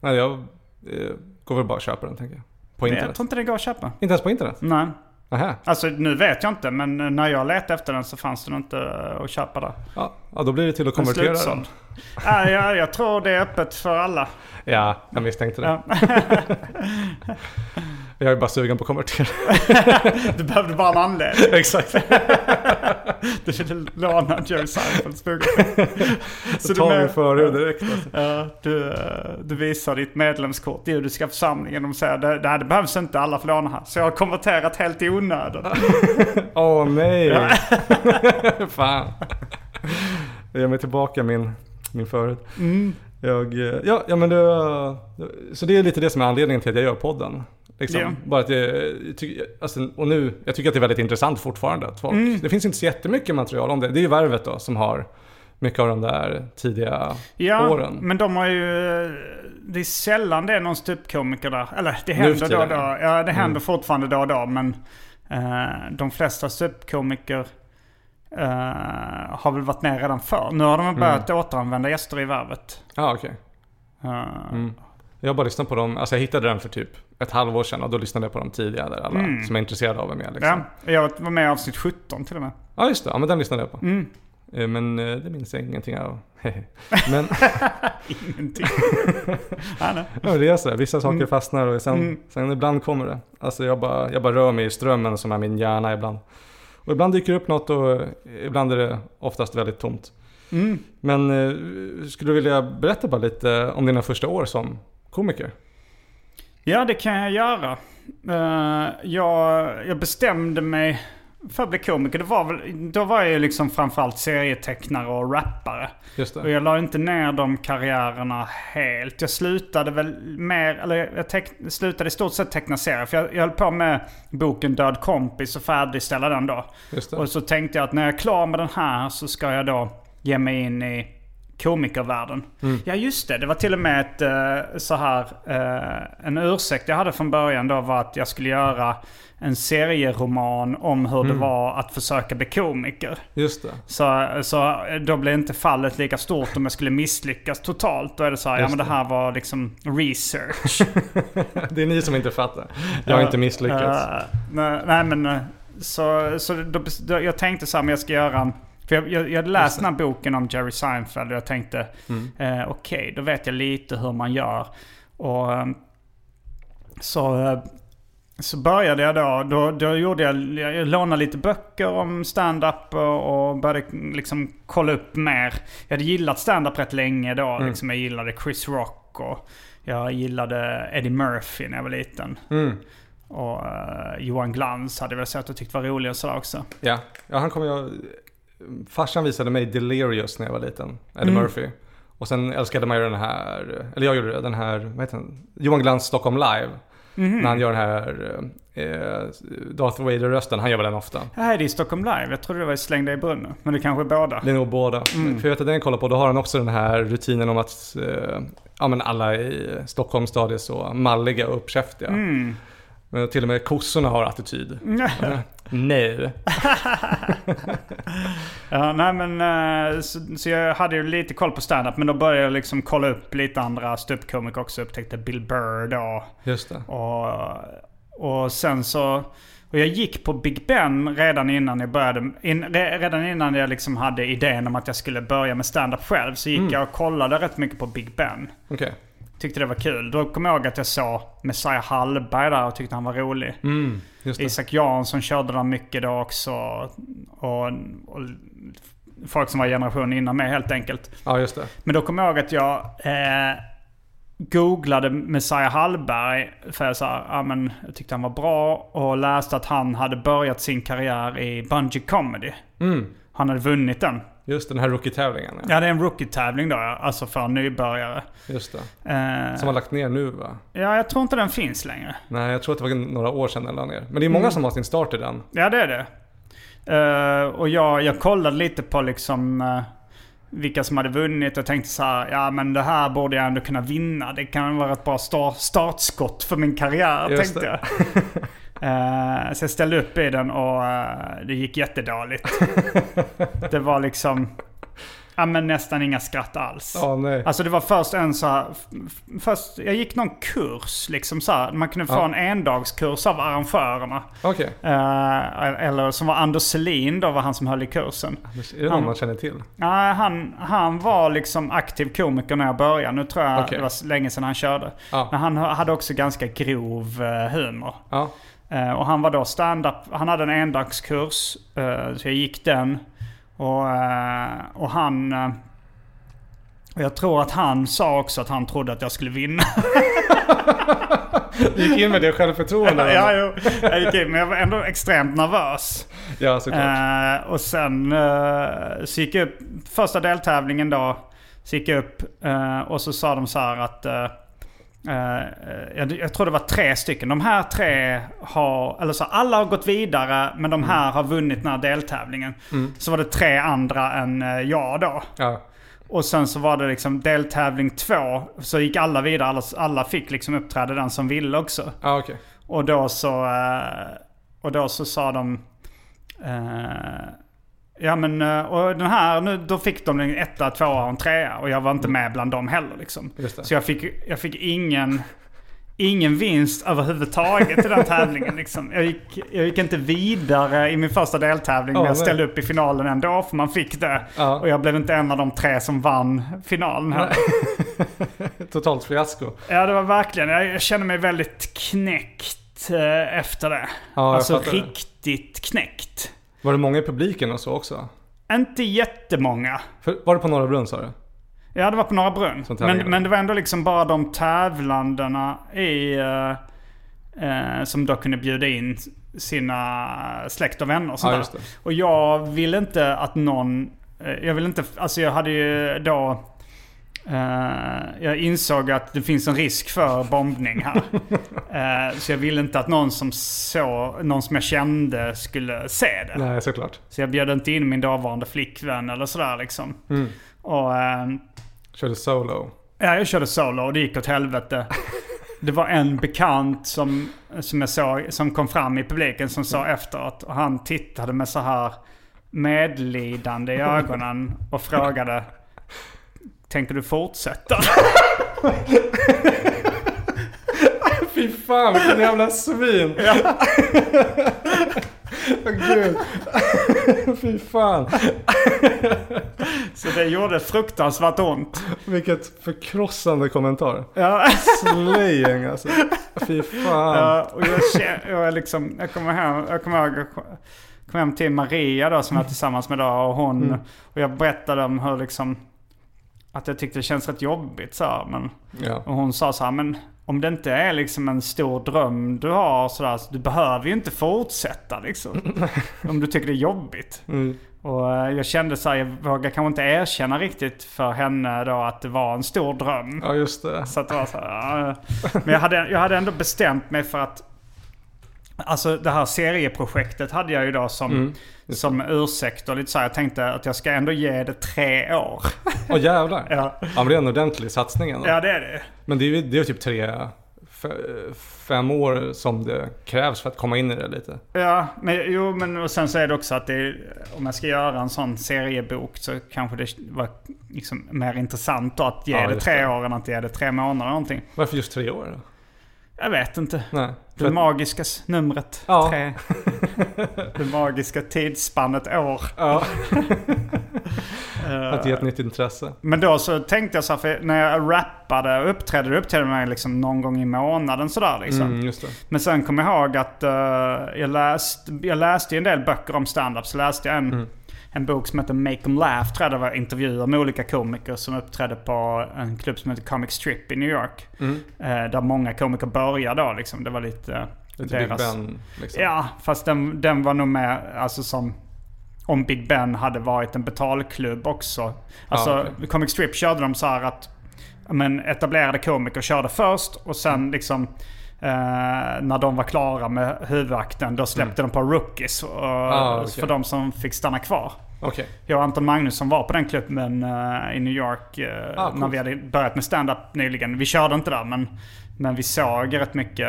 Nej, jag eh, går väl bara och köper den tänker jag. På internet. Jag tror inte det går att köpa. Inte ens på internet? Nej. Aha. Alltså nu vet jag inte men när jag letade efter den så fanns den inte att köpa där. Ja, ja då blir det till att konvertera den. Ja, ja, jag tror det är öppet för alla. Ja, jag misstänkte det. Ja. Jag är bara sugen på att konvertera. du behövde bara en anledning. Exakt. du ville låna Jerry Seinfelds bok. Så tar vi för direkt. Alltså. Du, du visar ditt medlemskort i judiska församlingen. De säger det, det, det behövs inte, alla får låna här. Så jag har konverterat helt i onödan. Åh oh, nej. Fan. Jag ger mig tillbaka min, min förut. Mm. Jag, ja, ja, men det, så det är lite det som är anledningen till att jag gör podden. Liksom. Yeah. Bara att tycker, alltså, och nu, jag tycker att det är väldigt intressant fortfarande. Att folk, mm. Det finns inte så jättemycket material om det. Det är ju Värvet då som har mycket av de där tidiga ja, åren. men de har ju... Det är sällan det är någon ståuppkomiker där. Eller det händer då och då. Ja, det händer mm. fortfarande då och då. Men uh, de flesta ståuppkomiker uh, har väl varit med redan förr. Nu har de börjat mm. återanvända gäster i Värvet. Ja, ah, okej. Okay. Uh, mm. Jag har bara lyssnat på dem, alltså jag hittade den för typ ett halvår sedan och då lyssnade jag på dem tidigare alla mm. som är intresserade av med. Liksom. Ja, jag var med i avsnitt 17 till och med. Ja just det, ja men den lyssnade jag på. Mm. Eh, men eh, det minns jag ingenting av. men... ingenting? ja, det är sådär, vissa saker mm. fastnar och sen, mm. sen ibland kommer det. Alltså jag bara, jag bara rör mig i strömmen som är min hjärna ibland. Och ibland dyker det upp något och ibland är det oftast väldigt tomt. Mm. Men eh, skulle du vilja berätta bara lite om dina första år som komiker? Ja, det kan jag göra. Uh, jag, jag bestämde mig för att bli komiker. Det var väl, då var jag liksom framförallt serietecknare och rappare. Och jag la inte ner de karriärerna helt. Jag slutade väl mer, eller jag teck, slutade i stort sett teckna serier. För jag, jag höll på med boken Död kompis och färdigställa den då. Och så tänkte jag att när jag är klar med den här så ska jag då ge mig in i komikervärlden. Mm. Ja just det, det var till och med ett uh, så här uh, En ursäkt jag hade från början då var att jag skulle göra en serieroman om hur mm. det var att försöka bli komiker. Just det. Så, så då blev inte fallet lika stort om jag skulle misslyckas totalt. Då är det så här, ja men det här var liksom research. det är ni som inte fattar. Jag har inte misslyckats. Uh, nej, nej, men så, så då, då, jag tänkte så här, men jag ska göra en för jag, jag, jag hade läst den här boken om Jerry Seinfeld och jag tänkte mm. eh, okej, okay, då vet jag lite hur man gör. Och eh, så, eh, så började jag då, då, då gjorde jag, jag lånade lite böcker om stand-up och, och började liksom kolla upp mer. Jag hade gillat stand-up rätt länge då. Mm. Liksom jag gillade Chris Rock och jag gillade Eddie Murphy när jag var liten. Mm. Och uh, Johan Glans hade jag väl sett och tyckt var rolig och sådär också. Ja, ja han kommer jag farsan visade mig Delirious när jag var liten, Eddie mm. Murphy. Och sen älskade man ju den här, eller jag gjorde den här, vad heter den? Johan Glans Stockholm Live. Mm. När han gör den här eh, Darth Vader-rösten, han gör väl den ofta. Nej, det är Stockholm Live. Jag trodde det var Släng i brunnen. Men det kanske är båda. Det är nog båda. Mm. För jag vet att den jag kollar på, då har han också den här rutinen om att eh, ja, men alla i Stockholm stad är så malliga och uppkäftiga. Mm. Men till och med kossorna har attityd. nej. ja, nej men eh, så, så, jag hade ju lite koll på stand-up men då började jag liksom kolla upp lite andra ståuppkomiker också. Upptäckte Bill Burr då. Just det. Och, och sen så... Och jag gick på Big Ben redan innan jag började. In, redan innan jag liksom hade idén om att jag skulle börja med stand-up själv. Så gick mm. jag och kollade rätt mycket på Big Ben. Okej. Okay tyckte det var kul. Då kom jag ihåg att jag såg Messiah Hallberg där och tyckte han var rolig. Mm, Isak Jansson körde där mycket då också. Och, och, folk som var generation innan mig helt enkelt. Ja, just det. Men då kom jag ihåg att jag eh, googlade Messiah Hallberg. För jag, sa, ja, men, jag tyckte han var bra och läste att han hade börjat sin karriär i Bungee Comedy. Mm. Han hade vunnit den. Just den här rookie-tävlingen. Ja. ja, det är en rookie-tävling då. Alltså för nybörjare. Just det. Eh, Som har lagt ner nu va? Ja, jag tror inte den finns längre. Nej, jag tror att det var några år sedan den la ner. Men det är många mm. som har sin start i den. Ja, det är det. Uh, och jag, jag kollade lite på liksom uh, vilka som hade vunnit och tänkte så här, ja men det här borde jag ändå kunna vinna. Det kan vara ett bra start, startskott för min karriär, Just tänkte det. jag. Uh, så jag ställde upp i den och uh, det gick jättedåligt. det var liksom... Ja men nästan inga skratt alls. Oh, nej. Alltså det var först en så här, Först, jag gick någon kurs liksom så här, Man kunde få ja. en endagskurs av arrangörerna. Okay. Uh, eller som var Anders Selin då var han som höll i kursen. Är det någon man känner till? Nej, uh, han, han var liksom aktiv komiker när jag började. Nu tror jag okay. det var länge sedan han körde. Ja. Men han hade också ganska grov humor. Uh, och han var då stand-up. Han hade en endagskurs. Uh, så jag gick den. Och, uh, och han... och jag tror att han sa också att han trodde att jag skulle vinna. du gick in med det självförtroende? ja, jo, jag gick in men jag var ändå extremt nervös. Ja, såklart. och sen så gick jag upp, första deltävlingen då. Så gick jag upp och så sa de så här att jag, jag, tror det var tre stycken. De här tre har, eller så alla har gått vidare men de här mm. har vunnit den här deltävlingen. Mm. Så var det tre andra än uh, jag då. Ja. Och sen så var det liksom deltävling två. Så gick alla vidare. Alla, alla fick liksom uppträda den som ville också. Ah, okay. Och då så, och då så sa de... Ja men eh, och den här, nu, då fick de en etta, tvåa och en trea. Och jag var inte mm. med bland dem heller liksom. Så jag fick, jag fick ingen, ingen vinst överhuvudtaget i den tävlingen. Liksom. Jag, gick, jag gick inte vidare i min första deltävling, oh, men jag ställde upp i finalen ändå för man fick det. Ja. Och jag blev inte en av de tre som vann finalen här. Totalt fiasko. Ja, det var verkligen. Jag, jag kände mig väldigt knäckt eh, efter det. Ja, alltså riktigt knäckt. Var det många i publiken och så också? Inte jättemånga. För, var det på Norra Brunn sa du? Ja, det var på Norra Brunn. Men, men det var ändå liksom bara de tävlandena i... Uh, uh, som då kunde bjuda in sina släkt och vänner och sånt ja, Och jag vill inte att någon... Uh, jag vill inte... Alltså jag hade ju då... jag insåg att det finns en risk för bombning här. så jag ville inte att någon som, så, någon som jag kände skulle se det. Nej, såklart. Så jag bjöd inte in min dåvarande flickvän eller sådär liksom. Mm. Och Körde solo? Ja, jag körde solo och det gick åt helvete. Det var en bekant som, som jag såg, som kom fram i publiken som sa efteråt. Och han tittade med så här medlidande i ögonen och frågade Tänker du fortsätta? Fy fan vilken jävla svin. Ja. Gud. Fy fan. Så det gjorde fruktansvärt ont. Vilket förkrossande kommentar. Ja. Slaying alltså. Fy fan. Ja, och jag, jag, liksom, jag kommer hem, jag kommer ihåg, kom hem till Maria då som jag är tillsammans med då och hon. Mm. Och jag berättade om hur liksom, att jag tyckte det känns rätt jobbigt så här, men, ja. Och hon sa så här, men om det inte är liksom en stor dröm du har sådär, så du behöver ju inte fortsätta liksom. om du tycker det är jobbigt. Mm. Och eh, jag kände så här, jag vågar kanske inte erkänna riktigt för henne då att det var en stor dröm. Ja, just det. Så att det var så här, Men jag hade, jag hade ändå bestämt mig för att Alltså det här serieprojektet hade jag ju då som, mm, som ursäkt och lite så här, Jag tänkte att jag ska ändå ge det tre år. Åh oh, jävlar. ja. ja men det är en ordentlig satsning ändå. Ja det är det. Men det är ju det är typ tre, fem år som det krävs för att komma in i det lite. Ja, men jo men och sen så är det också att det är, om jag ska göra en sån seriebok så kanske det var liksom mer intressant då att ge ja, det tre det. år än att ge det tre månader eller någonting. Varför just tre år? Då? Jag vet inte. Nej, det att... magiska numret. Ja. Tre. det magiska tidsspannet år. Ja. att ge ett nytt intresse. Men då så tänkte jag så här, för när jag rappade och uppträdde, det uppträdde mig liksom någon gång i månaden sådär liksom. Mm, Men sen kom jag ihåg att uh, jag, läst, jag läste en del böcker om stand-up. Så läste jag en mm en bok som heter Make 'em Laugh tror jag det var intervjuer med olika komiker som uppträdde på en klubb som heter Comic Strip i New York. Mm. Eh, där många komiker började då liksom. Det var lite... Lite deras... Big Ben liksom. Ja, fast den, den var nog mer alltså som... Om Big Ben hade varit en betalklubb också. Alltså ah, okay. Comic Strip körde de så här att men, etablerade komiker körde först och sen liksom Eh, när de var klara med huvudakten då släppte mm. de på rookies. Och, ah, okay. För de som fick stanna kvar. Okay. Jag och Anton Magnusson var på den klubben uh, i New York uh, ah, när vi hade börjat med stand-up nyligen. Vi körde inte där men, men vi såg rätt mycket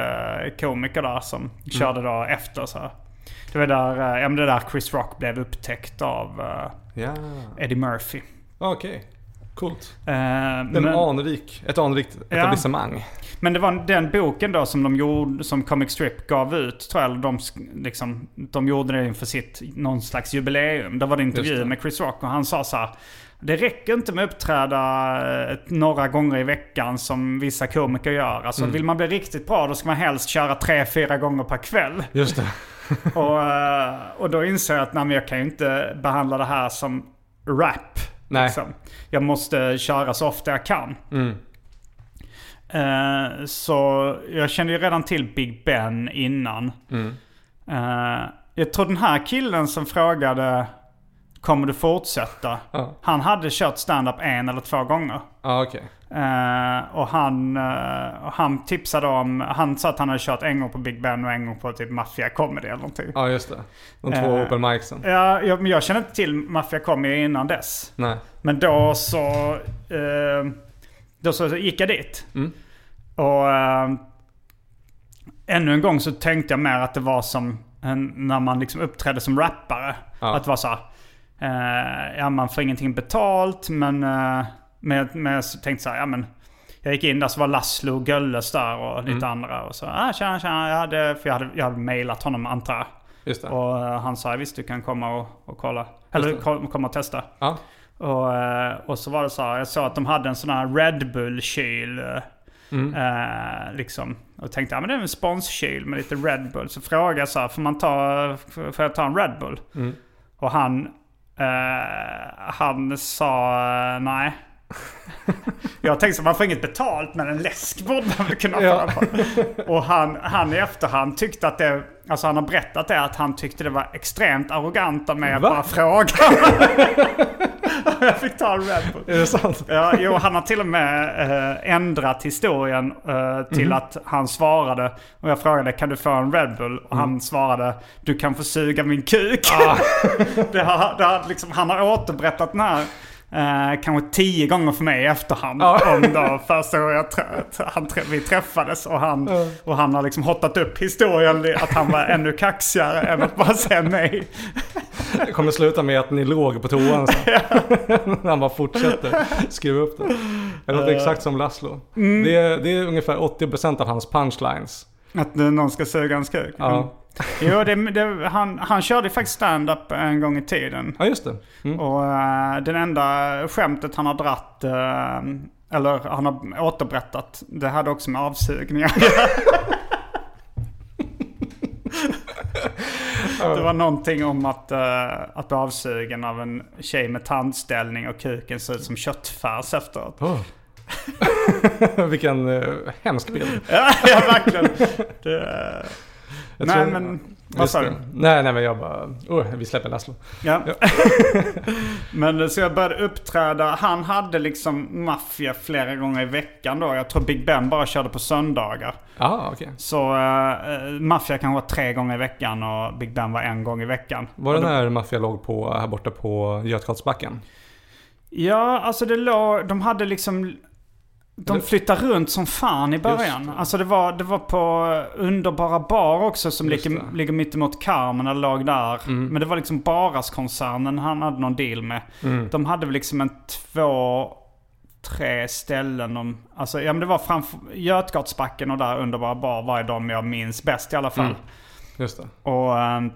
komiker där som mm. körde då efter. Så. Det var där, ja, det där Chris Rock blev upptäckt av uh, yeah. Eddie Murphy. Okej. Okay. Coolt. Uh, men, anrik, ett anrikt etablissemang. Ja. Men det var den boken då som de gjorde, som Comic Strip gav ut tror jag. De, liksom, de gjorde det inför sitt, någon slags jubileum. Då var det intervju med Chris Rock och han sa så här. Det räcker inte med att uppträda några gånger i veckan som vissa komiker gör. Alltså mm. vill man bli riktigt bra då ska man helst köra tre, fyra gånger per kväll. Just det. och, eh, och då inser jag att nej, jag kan ju inte behandla det här som rap. Nej. Liksom. Jag måste köra så ofta jag kan. Mm. Uh, så jag kände ju redan till Big Ben innan. Mm. Uh, jag tror den här killen som frågade Kommer du fortsätta? Uh. Han hade kört stand-up en eller två gånger. Ah, okay. Uh, och han, uh, han tipsade om, han sa att han hade kört en gång på Big Ben och en gång på typ Mafia Comedy eller någonting. Ja just det. De två uh, open micsen. Ja, jag, men jag kände inte till Mafia Comedy innan dess. Nej. Men då så, då så gick jag dit. Mm. Och ännu en gång så tänkte jag mer att det var som en, när man liksom uppträdde som rappare. Ja. Att det var så ja man får ingenting betalt men men, men jag tänkte så här, ja men jag gick in där så var Laszlo och Gölles där och lite mm. andra. Och så, ah, tjena, tjena. Jag hade, för jag hade, jag hade mailat honom antar jag. Just det. Och uh, han sa, visst du kan komma och, och kolla. Eller komma och testa. Ja. Och, uh, och så var det så här, jag såg att de hade en sån här Red Bull-kyl. Mm. Uh, liksom. Och tänkte, ja men det är en sponskyl med lite Red Bull. Så frågade jag så här, får man ta, får jag ta en Red Bull? Mm. Och han, han sa nej. Jag tänkte så man får inget betalt men en läsk borde man väl kunna få. Ja. Och han, han i efterhand tyckte att det, alltså han har berättat det, att han tyckte det var extremt arrogant av mig att bara fråga. jag fick ta en Red Bull. Är det sant? Ja, jo, han har till och med äh, ändrat historien äh, till mm. att han svarade, och jag frågade kan du få en Red Bull? Och mm. han svarade du kan få suga min kuk. Ah. det har, det har liksom, han har återberättat den här Eh, kanske tio gånger för mig i efterhand. Ja. Om då första gången han, vi träffades. Och han, ja. och han har liksom hottat upp historien att han var ännu kaxigare än att bara säga nej. Det kommer sluta med att ni låg på toan sen. han bara fortsätter skruva upp det. Det låter uh, exakt som Laszlo. Mm. Det, är, det är ungefär 80% av hans punchlines. Att någon ska suga hans kuk? Ja. Mm. Jo, det, det, han, han körde faktiskt stand-up en gång i tiden. Ja, just det. Mm. Och uh, den enda skämtet han har dratt, uh, eller han har återberättat, det hade också med avsugningar Det var någonting om att, uh, att bli avsugen av en tjej med tandställning och kuken ser ut som köttfärs efteråt. Oh. Vilken uh, hemsk bild. ja, ja, verkligen. Det, nej tror, men, vad sa du? Nej, nej men jag bara, oh, vi släpper Laszlo. Ja. ja. men så jag började uppträda, han hade liksom maffia flera gånger i veckan då. Jag tror Big Ben bara körde på söndagar. Ah, okay. Så uh, maffia kan vara tre gånger i veckan och Big Ben var en gång i veckan. Var det när maffia låg på, här borta på Götgatsbacken? Ja, alltså det låg, de hade liksom de flyttar runt som fan i början. Det. Alltså det var, det var på Underbara Bar också som ligger, ligger mittemot Carmen eller låg där. Mm. Men det var liksom Baras-koncernen han hade någon deal med. Mm. De hade väl liksom en två, tre ställen. Om, alltså ja men det var framför Götgatsbacken och där Underbara Bar var de jag minns bäst i alla fall. Mm. Just det. Och, ehm,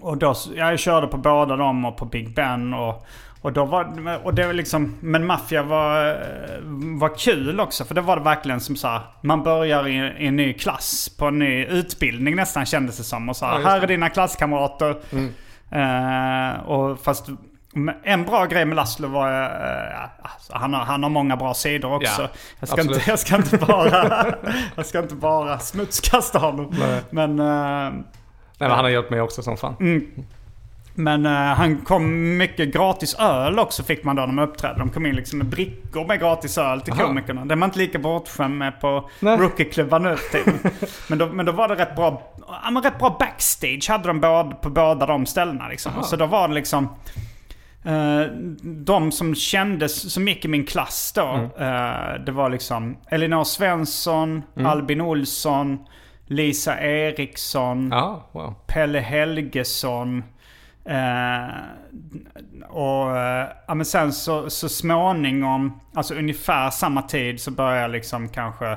och då, jag körde på båda dem och på Big Ben och och då var och det var liksom, men maffia var, var kul också. För det var det verkligen som så här, man börjar i, i, en ny klass på en ny utbildning nästan kändes det som. Och så här, ja, här är dina klasskamrater. Mm. Uh, och fast en bra grej med Laszlo var, uh, alltså, han, har, han har många bra sidor också. Ja, jag, ska inte, jag, ska inte, bara, jag ska inte bara smutskasta honom. Nej. Men, uh, Nej, men han har hjälpt mig också som fan. Mm. Men uh, han kom mycket gratis öl också fick man då när man uppträdde. De kom in liksom med brickor med gratis öl till Aha. komikerna. Det är man inte lika bortskämd med på rookieklubbar nu men, då, men då var det rätt bra, ja, men rätt bra backstage hade de både, på båda de ställena liksom. Så då var det liksom... Uh, de som kändes, som gick i min klass då. Mm. Uh, det var liksom Elinor Svensson, mm. Albin Olsson, Lisa Eriksson, ah, wow. Pelle Helgesson. Eh, och eh, ja, men sen så, så småningom, alltså ungefär samma tid så började liksom kanske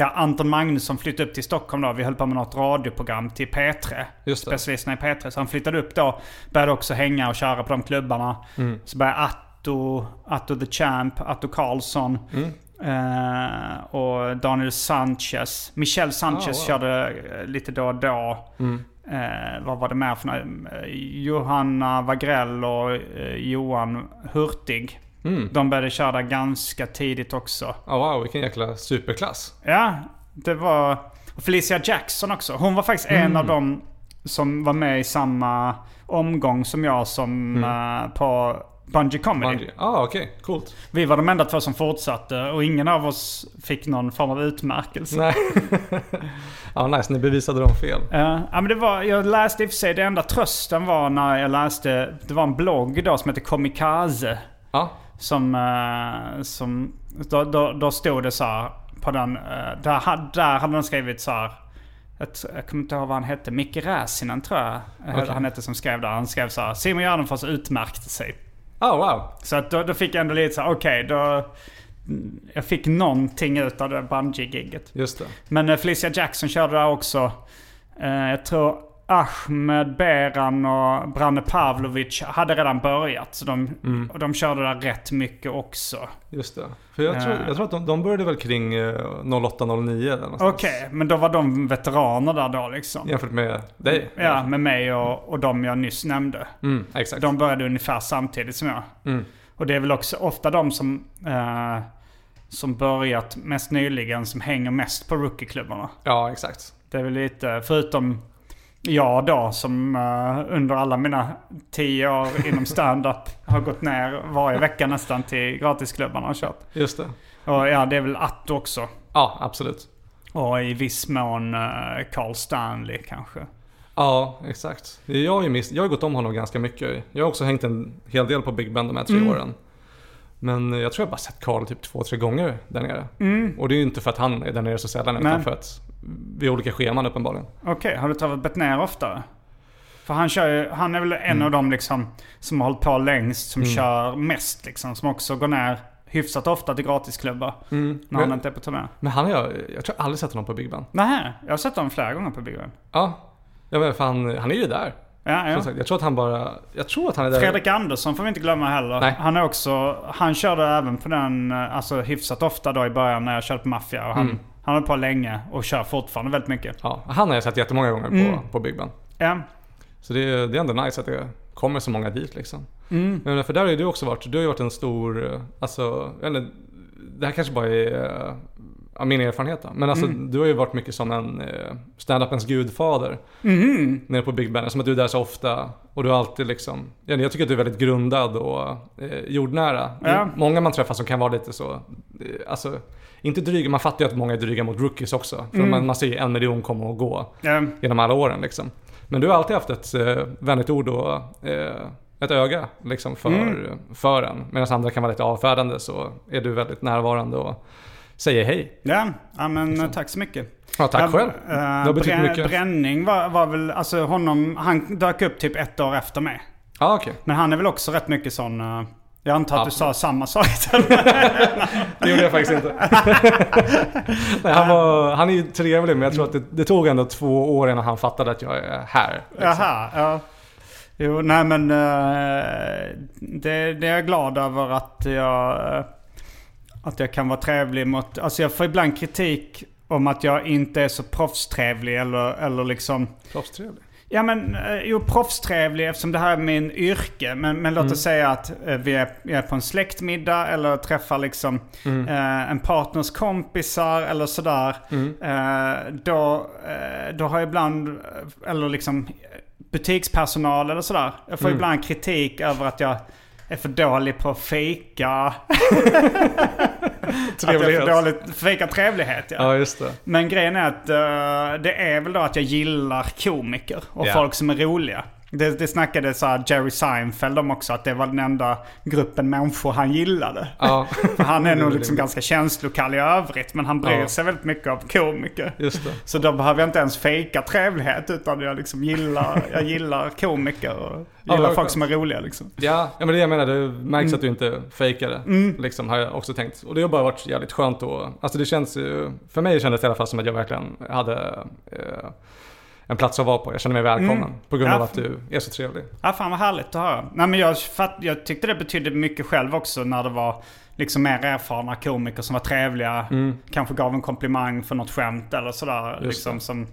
Ja, Anton Magnusson flyttade upp till Stockholm då. Vi höll på med något radioprogram till P3. Specialisterna i P3. Så han flyttade upp då. Började också hänga och köra på de klubbarna. Mm. Så började Atto, Atto the Champ, Atto Karlsson. Mm. Uh, och Daniel Sanchez. Michel Sanchez oh, wow. körde lite då och då. Mm. Eh, vad var det mer för några? Johanna Wagrell och eh, Johan Hurtig. Mm. De började köra ganska tidigt också. Oh, wow, vilken jäkla superklass. Ja, det var... Felicia Jackson också. Hon var faktiskt mm. en av dem som var med i samma omgång som jag som mm. uh, på Bungy Comedy. Bungie. Ah, okej. Okay. Coolt. Vi var de enda två som fortsatte och ingen av oss fick någon form av utmärkelse. Nej. ja, nice. Ni bevisade dem fel. Ja, men det var, jag läste i och för sig, det enda trösten var när jag läste, det var en blogg då som heter Komikaze. Ja. Som, uh, som då, då, då stod det så här på den, uh, där, där hade de skrivit så här. Ett, jag kommer inte ihåg vad han hette. Micke Räsinen tror jag okay. han hette som skrev där. Han skrev så här. Simon Gärdenfors utmärkte sig. Oh wow. Så att då, då fick jag ändå lite så okej okay, då... jag fick någonting ut av det bungee-gigget. Just det. Men eh, Felicia Jackson körde där också. Eh, jag tror Ahmed Beran och Branne Pavlovic hade redan börjat. Så de, mm. och de körde där rätt mycket också. Just det. För jag tror, jag tror att de, de började väl kring 08-09 Okej, okay, men då var de veteraner där då liksom? Jämfört med dig? Ja, med mig och, och de jag nyss nämnde. Mm, exakt. De började ungefär samtidigt som jag. Mm. Och det är väl också ofta de som, eh, som börjat mest nyligen som hänger mest på rookieklubbarna. Ja, exakt. Det är väl lite, förutom jag då som uh, under alla mina tio år inom stand-up har gått ner varje vecka nästan till gratisklubbarna och kört. Just det. Och ja, det är väl Atto också. Ja, absolut. Och i viss mån uh, Carl Stanley kanske. Ja, exakt. Jag har ju miss, jag har gått om honom ganska mycket. Jag har också hängt en hel del på Big Ben de här tre mm. åren. Men jag tror jag bara sett Carl typ två, tre gånger där nere. Mm. Och det är ju inte för att han är där nere så sällan, utan för att vi har olika scheman uppenbarligen. Okej, okay. har du träffat Bettner oftare? För han, kör ju, han är väl en mm. av dem liksom som har hållit på längst, som mm. kör mest liksom. Som också går ner hyfsat ofta till gratisklubbar. Mm. När men, han inte är på turné. Men han har jag, jag tror aldrig sett honom på Big Ben. Nej, jag har sett honom flera gånger på Big Ben. Ja, ja men fan, han är ju där. Ja, ja. Jag tror att han bara... Jag tror att han är där. Fredrik Andersson får vi inte glömma heller. Nej. Han är också... Han körde även på den, alltså hyfsat ofta då i början när jag körde på Mafia. Och han, mm. Han höll på länge och kör fortfarande väldigt mycket. Ja, han har jag sett jättemånga gånger på, mm. på Big Ben. Ja. Så det, är, det är ändå nice att det kommer så många dit liksom. Mm. Men för där har ju du också varit, du har ju varit en stor, alltså, jag vet inte, det här kanske bara är av min erfarenhet då. Men alltså mm. du har ju varit mycket som en eh, standupens gudfader. Mm. Nere på Big Ben. Som att du är där så ofta. Och du har alltid liksom, jag tycker att du är väldigt grundad och eh, jordnära. Ja. många man träffar som kan vara lite så, eh, alltså inte dryga, man fattar ju att många är dryga mot rookies också. För mm. man, man ser ju en miljon komma och gå ja. genom alla åren liksom. Men du har alltid haft ett eh, vänligt ord och eh, ett öga liksom för, mm. för en. Medan andra kan vara lite avfärdande så är du väldigt närvarande och säger hej. Ja, ja men liksom. tack så mycket. Ja, tack ja, själv. Äh, det har betytt mycket. Bränning var, var, väl, alltså honom, han dök upp typ ett år efter mig. Ah. Okay. Men han är väl också rätt mycket sån... Jag antar att Absolut. du sa samma sak Det gjorde jag faktiskt inte. nej, han, var, han är ju trevlig men jag tror att det, det, tog ändå två år innan han fattade att jag är här. Liksom. Jaha, ja. Jo, nej men uh, det, det, är jag glad över att jag... Uh, att jag kan vara trevlig mot... Alltså jag får ibland kritik om att jag inte är så proffstrevlig eller, eller liksom... Proffstrevlig? Ja men, eh, jo proffstrevlig eftersom det här är min yrke. Men, men låt mm. oss säga att eh, vi är, vi är på en släktmiddag eller träffar liksom mm. eh, en partners kompisar eller sådär. Mm. Eh, då, eh, då har jag ibland, eller liksom butikspersonal eller sådär. Jag får mm. ibland kritik över att jag är för dålig på att fejka. trevlighet. Att jag är för dålig på att fejka trevlighet ja. ja. just det. Men grejen är att uh, det är väl då att jag gillar komiker och yeah. folk som är roliga. Det, det snackade så Jerry Seinfeld om också, att det var den enda gruppen människor han gillade. Ja. Han är nog liksom ganska känslokall i övrigt, men han bryr ja. sig väldigt mycket av komiker. Just det. Så då behöver jag inte ens fejka trevlighet, utan jag liksom gillar, jag gillar komiker och gillar ja, folk som är roliga liksom. Ja, ja men det jag menar, det märks mm. att du inte fejkar det. Mm. Liksom, har jag också tänkt. Och det har bara varit jävligt skönt då. Alltså det känns ju, för mig kändes det i alla fall som att jag verkligen hade eh, en plats att vara på. Jag känner mig välkommen mm. på grund av att du är så trevlig. Ja, fan vad härligt att höra. Nej, men jag, fatt, jag tyckte det betydde mycket själv också när det var liksom mer erfarna komiker som var trevliga. Mm. Kanske gav en komplimang för något skämt eller sådär. Liksom, som,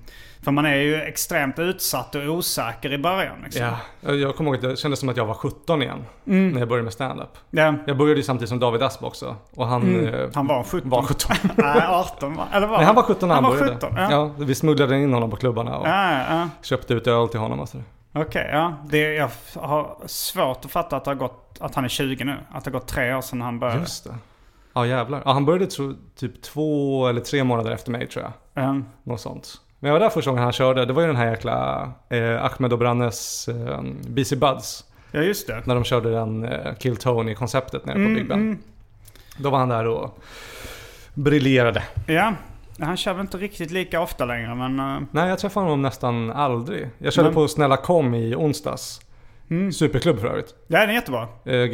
för man är ju extremt utsatt och osäker i början. Liksom. Ja, jag kommer ihåg att det kändes som att jag var 17 igen. Mm. När jag började med stand-up. Ja. Jag började ju samtidigt som David Asp också. Och han, mm. eh, han var 17. Var 17. Nej, 18 va? Eller var Nej, han var 17 när han, han började. 17, ja. ja. vi smugglade in honom på klubbarna och ja, ja. köpte ut öl till honom. Okej, okay, ja. Det, jag har svårt att fatta att, det har gått, att han är 20 nu. Att det har gått tre år sedan han började. Just det. Ja jävlar. Ja, han började typ två eller tre månader efter mig tror jag. Mm. Något sånt. Men jag var där första gången han körde. Det var ju den här jäkla eh, Ahmed och Brannes eh, BC Buds. Ja just det. När de körde den eh, Kill Tony-konceptet nere mm, på Big Ben. Mm. Då var han där och briljerade. Ja. Han kör väl inte riktigt lika ofta längre men... Uh... Nej jag träffar honom nästan aldrig. Jag körde men... på Snälla Kom i onsdags. Mm. Superklubb för övrigt. Ja, den är jättebra. Eh,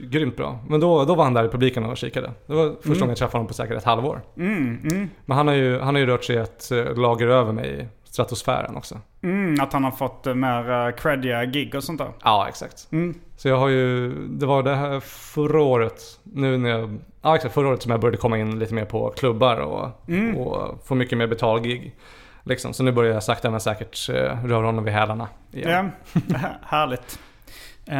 grymt bra. Men då, då var han där i publiken och kikade. Det var första mm. gången jag träffade honom på säkert ett halvår. Mm, mm. Men han har, ju, han har ju rört sig ett eh, lager över mig i stratosfären också. Mm, att han har fått uh, mer creddiga gig och sånt där. Ja, exakt. Mm. Så jag har ju, det var det här förra året, nu när jag, ja exakt förra året som jag började komma in lite mer på klubbar och, mm. och få mycket mer betalgig. Liksom. Så nu börjar jag sakta men säkert uh, röra honom vid hälarna igen. Ja, härligt. Uh,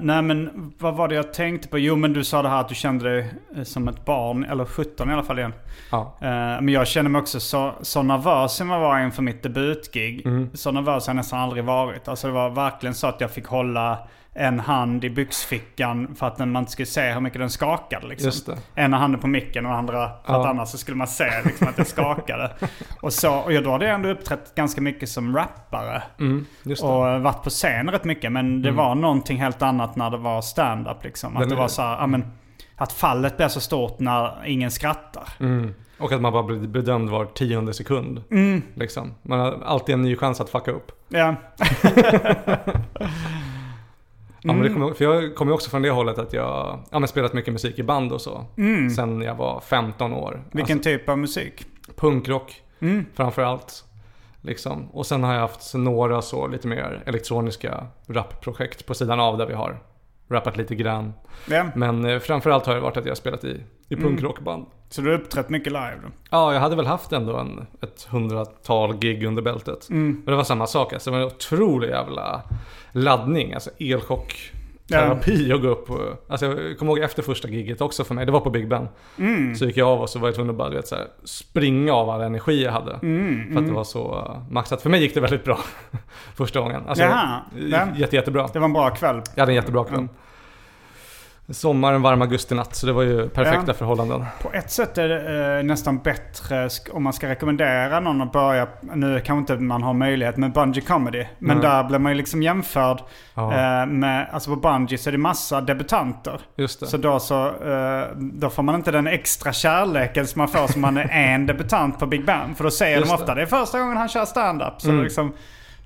nej men vad var det jag tänkte på? Jo men du sa det här att du kände dig eh, som ett barn, eller 17 i alla fall igen. Ja. Uh, men jag känner mig också så, så nervös som jag var inför mitt debutgig. Mm. Så nervös har jag nästan aldrig varit. Alltså det var verkligen så att jag fick hålla en hand i byxfickan för att man inte skulle se hur mycket den skakade. Liksom. Ena handen på micken och andra för ja. att annars skulle man se liksom, att den skakade. och, så, och jag då hade ändå uppträtt ganska mycket som rappare. Mm, och varit på scen rätt mycket. Men det mm. var någonting helt annat när det var stand-up. Liksom. Att det var så här, ja, men, att fallet blir så stort när ingen skrattar. Mm. Och att man bara blir bedömd var tionde sekund. Mm. Liksom. Man har alltid en ny chans att fucka upp. Ja. Ja, men det kommer, för jag kommer också från det hållet att jag ja, men spelat mycket musik i band och så. Mm. Sen jag var 15 år. Vilken alltså, typ av musik? Punkrock mm. framför allt. Liksom. Och sen har jag haft några så lite mer elektroniska rapprojekt på sidan av där vi har rappat lite grann. Yeah. Men eh, framförallt har det varit att jag har spelat i, i mm. punkrockband. Så du har uppträtt mycket live då? Ja, jag hade väl haft ändå en, ett hundratal gig under bältet. Mm. Men det var samma sak. Alltså, det var en otrolig jävla laddning. Alltså elchock terapi och gå upp. Alltså jag kommer ihåg efter första giget också för mig, det var på Big Ben. Mm. Så gick jag av och så var jag tvungen att bara vet, så här, springa av all energi jag hade. Mm, för att det mm. var så maxat. För mig gick det väldigt bra första gången. Alltså, Jaha, jätte, jättebra. Det var en bra kväll. Jag hade en jättebra kväll. Mm. Sommar, en varm augustinatt. Så det var ju perfekta ja. förhållanden. På ett sätt är det eh, nästan bättre om man ska rekommendera någon att börja. Nu kanske inte man har möjlighet med Bungie Comedy. Men mm. där blir man ju liksom jämförd ja. eh, med, alltså på Bungie så är det massa debutanter. Just det. Så då så, eh, då får man inte den extra kärleken som man får som man är en debutant på Big Bang. För då säger Just de ofta det. det är första gången han kör stand-up. Så mm. liksom,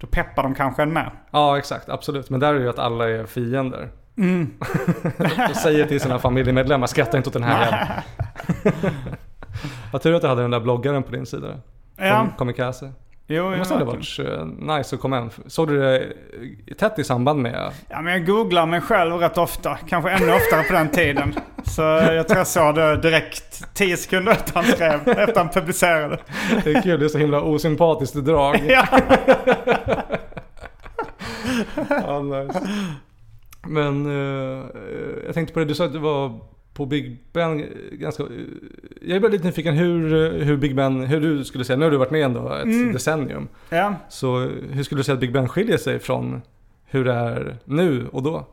då peppar de kanske en med. Ja exakt, absolut. Men där är det ju att alla är fiender. Mm. och säger till sina familjemedlemmar, skratta inte åt den här jäveln. Vad tur att du hade den där bloggaren på din sida. Ja. Komikaze. Jo, det måste ha varit uh, nice att komma hem. Såg du det tätt i samband med? Ja, men jag googlar mig själv rätt ofta. Kanske ännu oftare på den tiden. Så jag tror jag såg det direkt 10 sekunder efter han skrev, efter han publicerade. Det är kul, det är så himla osympatiskt drag. ja. ja, nice. Men uh, jag tänkte på det, du sa att du var på Big Ben ganska... Jag är bara lite nyfiken hur, hur Big Ben, hur du skulle säga, nu har du varit med ändå ett mm. decennium. Ja. Så hur skulle du säga att Big Ben skiljer sig från hur det är nu och då?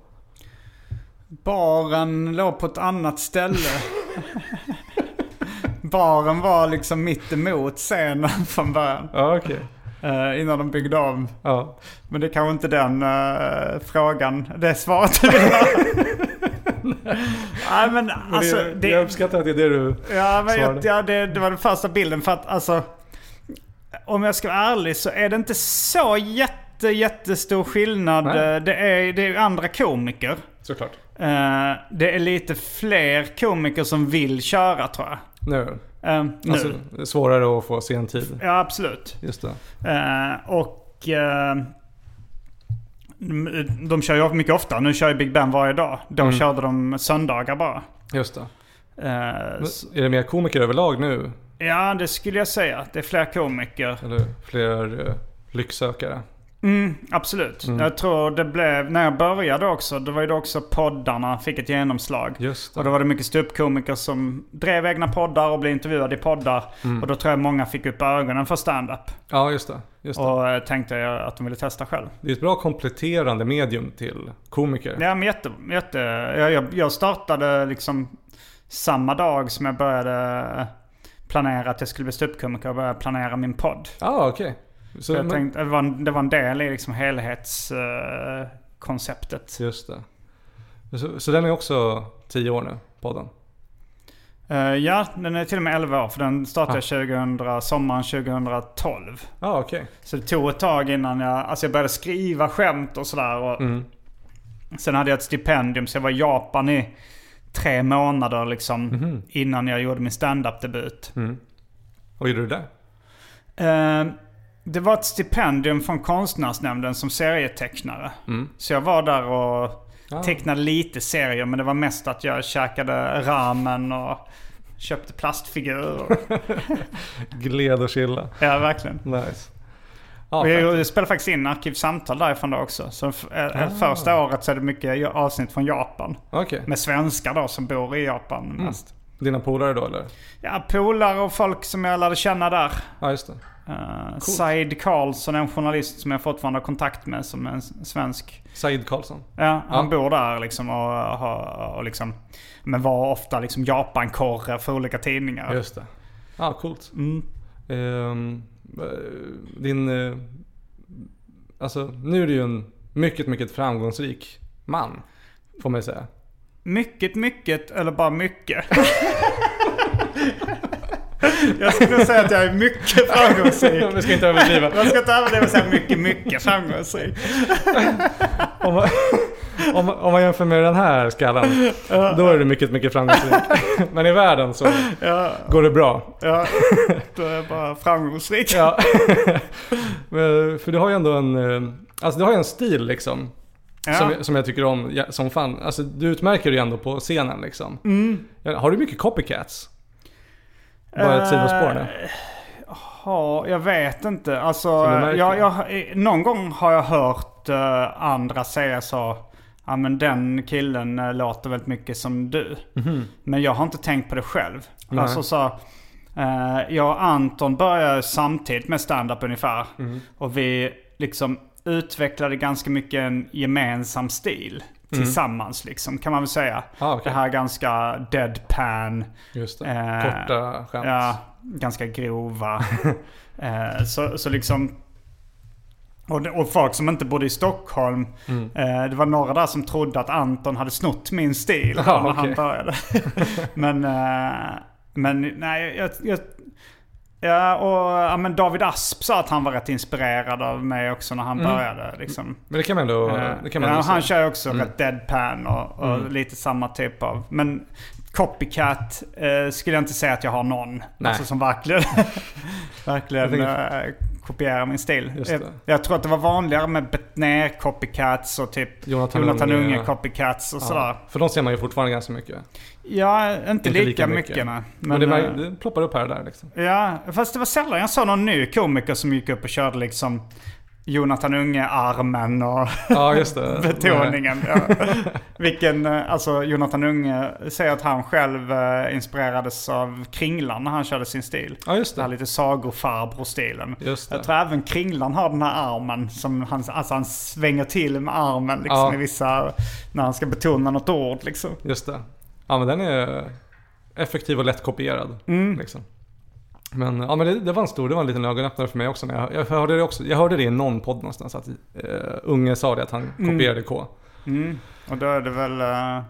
Baren låg på ett annat ställe. Baren var liksom mitt emot scenen från början. Ja. Okay. Uh, innan de byggde om. Ja. Men det är kanske inte den uh, frågan, det svaret du vill ha. Nej men alltså. Det, det, jag uppskattar att det är det du Ja, men jag, ja det, det, var den första bilden för att alltså. Om jag ska vara ärlig så är det inte så jätte, jättestor skillnad. Nej. Det är, det är andra komiker. Såklart. Uh, det är lite fler komiker som vill köra tror jag. Nu. Uh, alltså. Svårare att få sen tid. Ja, absolut. Just det. Uh, och uh, de kör ju mycket ofta. Nu kör ju Big Ben varje dag. Då mm. körde de söndagar bara. Just det. Uh, är det mer komiker överlag nu? Ja, det skulle jag säga. Det är fler komiker. Eller fler uh, lycksökare. Mm, absolut. Mm. Jag tror det blev, när jag började också, då var då också poddarna fick ett genomslag. Just det. Och då var det mycket ståuppkomiker som drev egna poddar och blev intervjuade i poddar. Mm. Och då tror jag många fick upp ögonen för stand-up. Ja, just det. Just det. Och eh, tänkte jag att de ville testa själv. Det är ett bra kompletterande medium till komiker. Ja, men jätte, jätte jag, jag startade liksom samma dag som jag började planera att jag skulle bli ståuppkomiker och började planera min podd. Ja, ah, okej. Okay. Så jag men... tänkte, det, var en, det var en del i liksom helhetskonceptet. Uh, Just det. Så, så den är också tio år nu, podden? Uh, ja, den är till och med 11 år. För den startade ah. 2000, sommaren 2012. Ah, okay. Så det tog ett tag innan jag, alltså jag började skriva skämt och sådär. Och, mm. Sen hade jag ett stipendium så jag var i Japan i tre månader liksom. Mm. Innan jag gjorde min standup-debut. Mm. Vad gjorde du där? Eh, det var ett stipendium från konstnärsnämnden som serietecknare. Mm. Så jag var där och ah. tecknade lite serier. Men det var mest att jag käkade ramen och köpte plastfigurer. Gled och chilla. Ja, verkligen. Nice. Ja, och jag spelade faktiskt in Arkivsamtal därifrån då också. Så ah. första året så är det mycket avsnitt från Japan. Okay. Med svenskar då som bor i Japan mm. mest. Dina polare då eller? Ja, polare och folk som jag lärde känna där. Ja, just det. Uh, Said Karlsson är en journalist som jag fortfarande har kontakt med som en svensk. Said Karlsson? Ja, han ja. bor där liksom och, och, och liksom. Men var ofta liksom Japankorre för olika tidningar. Just det. Ja, ah, coolt. Mm. Um, din... Uh, alltså nu är du ju en mycket, mycket framgångsrik man. Får man säga. Mycket, mycket eller bara mycket? Jag skulle säga att jag är mycket framgångsrik. Vi ska inte överdriva. Man ska inte överdriva och säga mycket, mycket framgångsrik. om, man, om, om man jämför med den här skalan, då är du mycket, mycket framgångsrik. Men i världen så ja. går det bra. Ja, då är jag bara framgångsrik. Ja. För du har ju ändå en, eh, alltså du har ju en stil liksom. Ja. Som, som jag tycker om som fan. Alltså du utmärker dig ändå på scenen liksom. Mm. Har du mycket copycats? Bara ett sidospår nu. Ja, jag vet inte. Alltså, jag, jag, någon gång har jag hört uh, andra säga så. Ja men den killen uh, låter väldigt mycket som du. Mm-hmm. Men jag har inte tänkt på det själv. Nej. Alltså så. Jag och Anton började samtidigt med stand-up ungefär. Mm. Och vi liksom utvecklade ganska mycket en gemensam stil. Mm. Tillsammans liksom kan man väl säga. Ah, okay. Det här ganska deadpan. Just det. Eh, Korta skämt. Ja, ganska grova. eh, så, så liksom... Och, och folk som inte bodde i Stockholm. Mm. Eh, det var några där som trodde att Anton hade snott min stil ah, när okay. han började. men, eh, men nej, jag, jag Ja, och ja, men David Asp sa att han var rätt inspirerad av mig också när han mm. började. Liksom. Men det kan man ändå, det kan man ja, Han kör också mm. rätt deadpan och, och mm. lite samma typ av... Men Copycat eh, skulle jag inte säga att jag har någon. Nej. Alltså som verkligen, verkligen eh, kopierar min stil. Jag, jag, tror att det var vanligare med Betnér copycats och typ Jonathan, Jonathan Unge, Unge copycats och ja. sådär. För de ser man ju fortfarande ganska mycket. Ja, inte, inte lika, lika, mycket. mycket. Men, Men det, var, det ploppar upp här och där liksom. Ja, fast det var sällan jag såg någon ny komiker som gick upp och körde liksom Jonathan Unge-armen och ja, betoningen. Ja. Vilken, eh, alltså Jonathan Unge säger att han själv eh, inspirerades av Kringlan när han körde sin stil. Ja, just det. Den här lite sagofarbror-stilen. Jag tror även Kringlan har den här armen som han, alltså han svänger till med armen liksom ja. i vissa, när han ska betona något ord liksom. Just det. Ja men den är effektiv och lättkopierad. Mm. Liksom. Men, ja, men det, det, var en stor, det var en liten ögonöppnare för mig också. Men jag, jag, hörde det också. jag hörde det i någon podd någonstans. Att uh, Unge sa det att han mm. kopierade K. Mm. Och då är det väl... Uh,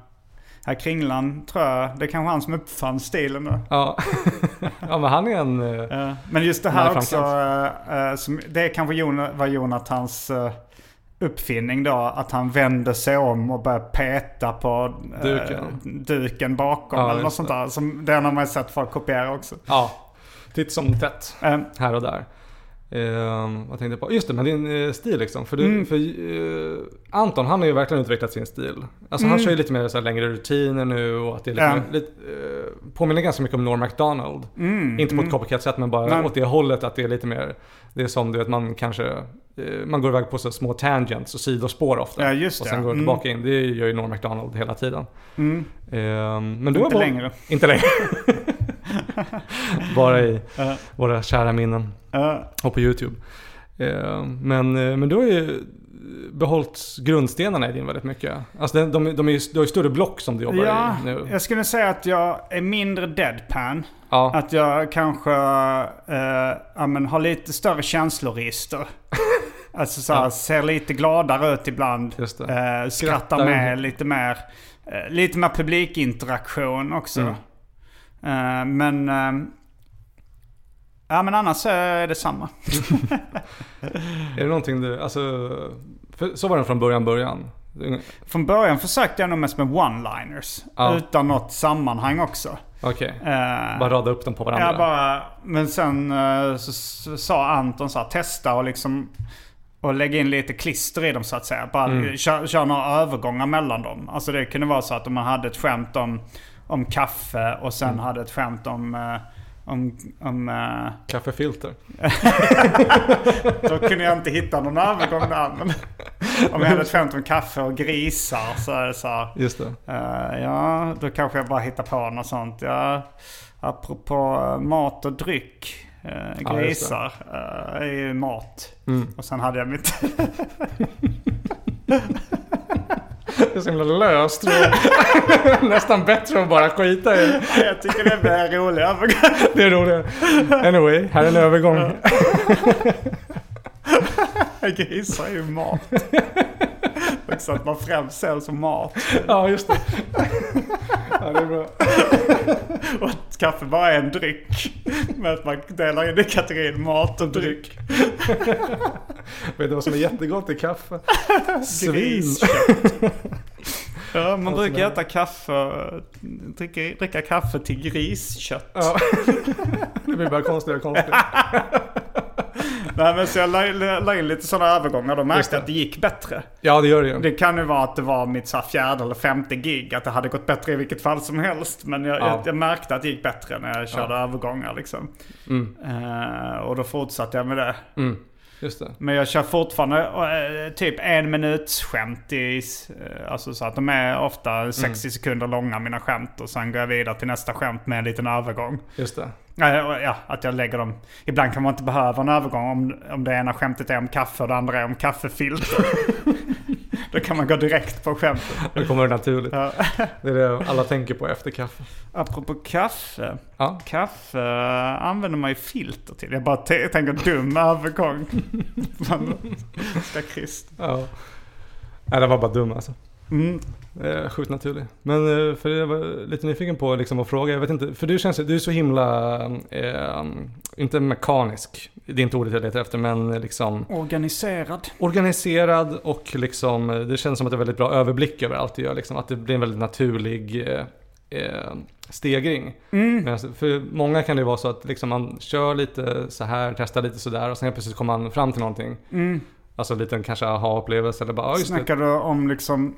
här Kringlan tror jag, det är kanske han som uppfann stilen då. Ja, ja men han är en... Uh, ja. Men just det här också, uh, som, det är kanske Jon, var Jonathans uppfinning då. Att han vände sig om och började peta på duken, duken bakom ja, eller något sånt där. Som, det har man sett folk kopiera också. Ja, titt som tätt. Mm. Här och där. Eh, vad tänkte jag på? Just det, men din eh, stil liksom. För, du, mm. för eh, Anton, han har ju verkligen utvecklat sin stil. Alltså mm. han kör ju lite mer så längre rutiner nu och att det är lite, mm. lite eh, påminner ganska mycket om Norm MacDonald. Mm. Inte på ett copycat-sätt men bara Nej. åt det hållet att det är lite mer, det är som du vet man kanske eh, man går iväg på så små tangents och sidospår ofta. Ja, just och sen det. går tillbaka in. Det gör ju Norm MacDonald hela tiden. Mm. Ehm, men du inte längre. Inte längre. Bara i uh. våra kära minnen. Uh. Och på YouTube. Uh, men, eh, men du har ju behållit grundstenarna i din väldigt mycket. Alltså de, de, de är ju, du har ju större block som du jobbar ja, i nu. jag skulle säga att jag är mindre deadpan. Ja. Att jag kanske uh, ja, men, har lite större känsloregister. alltså så ja. ser lite gladare ut ibland. Uh, skrattar, skrattar med lite mer. Uh, lite mer publikinteraktion också. Mm. Uh, men... Uh, ja men annars är det samma. är det någonting du, alltså... så var det från början, början. Från början försökte jag nog mest med one-liners. Ja. Utan något sammanhang också. Okej. Okay. Uh, bara rada upp dem på varandra? Ja, bara. Men sen uh, så, så, sa Anton så här, testa och liksom och lägga in lite klister i dem så att säga. Bara mm. köra kör några övergångar mellan dem. Alltså det kunde vara så att om man hade ett skämt om, om kaffe och sen mm. hade ett skämt om uh, om... om uh... Kaffefilter. då kunde jag inte hitta någon övergång där. Men om jag hade ett skämt om kaffe och grisar så är det så här, Just det. Uh, ja, då kanske jag bara hittar på något sånt. Ja, apropå mat och dryck. Uh, grisar ja, uh, är ju mat. Mm. Och sen hade jag mitt... Det är så himla löst. Nästan bättre att bara skita i Jag tycker det är en rolig övergång. Det är roligt. Anyway, här är en övergång. Grisar är ju mat. Så att man främst ser som mat. Ja, just det. Ja, det är bra. Och att kaffe bara är en dryck. Men att man delar in i kategorin mat och dryck. Vet du vad som är jättegott i kaffe? Svinkött. Ja, man brukar äta kaffe, dricka, dricka kaffe till griskött. Ja. Det blir bara konstigare och konstigare. Nej men så jag la, la in lite sådana övergångar. Då märkte jag att det gick bättre. Ja det gör det ju. Det kan ju vara att det var mitt så fjärde eller femte gig. Att det hade gått bättre i vilket fall som helst. Men jag, ja. jag, jag märkte att det gick bättre när jag körde ja. övergångar liksom. Mm. Uh, och då fortsatte jag med det. Mm. Men jag kör fortfarande uh, typ en minuts skämt i... Uh, alltså så att de är ofta 60 mm. sekunder långa mina skämt. Och sen går jag vidare till nästa skämt med en liten övergång. Just det. Ja, att jag lägger dem... Ibland kan man inte behöva en övergång om, om det ena skämtet är om kaffe och det andra är om kaffefilter. Då kan man gå direkt på skämtet. Då kommer det naturligt. Ja. Det är det alla tänker på efter kaffe. Apropå kaffe. Ja. Kaffe använder man ju filter till. Jag bara tänker dum övergång. Ska Krist. Ja. Nej, det var bara dum alltså. Mm. Eh, sjukt naturlig. Men eh, för jag var lite nyfiken på liksom, att fråga, jag vet inte, för du känns du är så himla, eh, inte mekanisk, det är inte ordet jag letar efter, men liksom Organiserad. Organiserad och liksom, det känns som att du har väldigt bra överblick över allt du gör, liksom, att det blir en väldigt naturlig eh, stegring. Mm. Men för många kan det vara så att liksom, man kör lite så här, testar lite sådär och sen plötsligt kommer man fram till någonting. Mm. Alltså en liten kanske aha-upplevelse eller bara, just Snackar det. du om liksom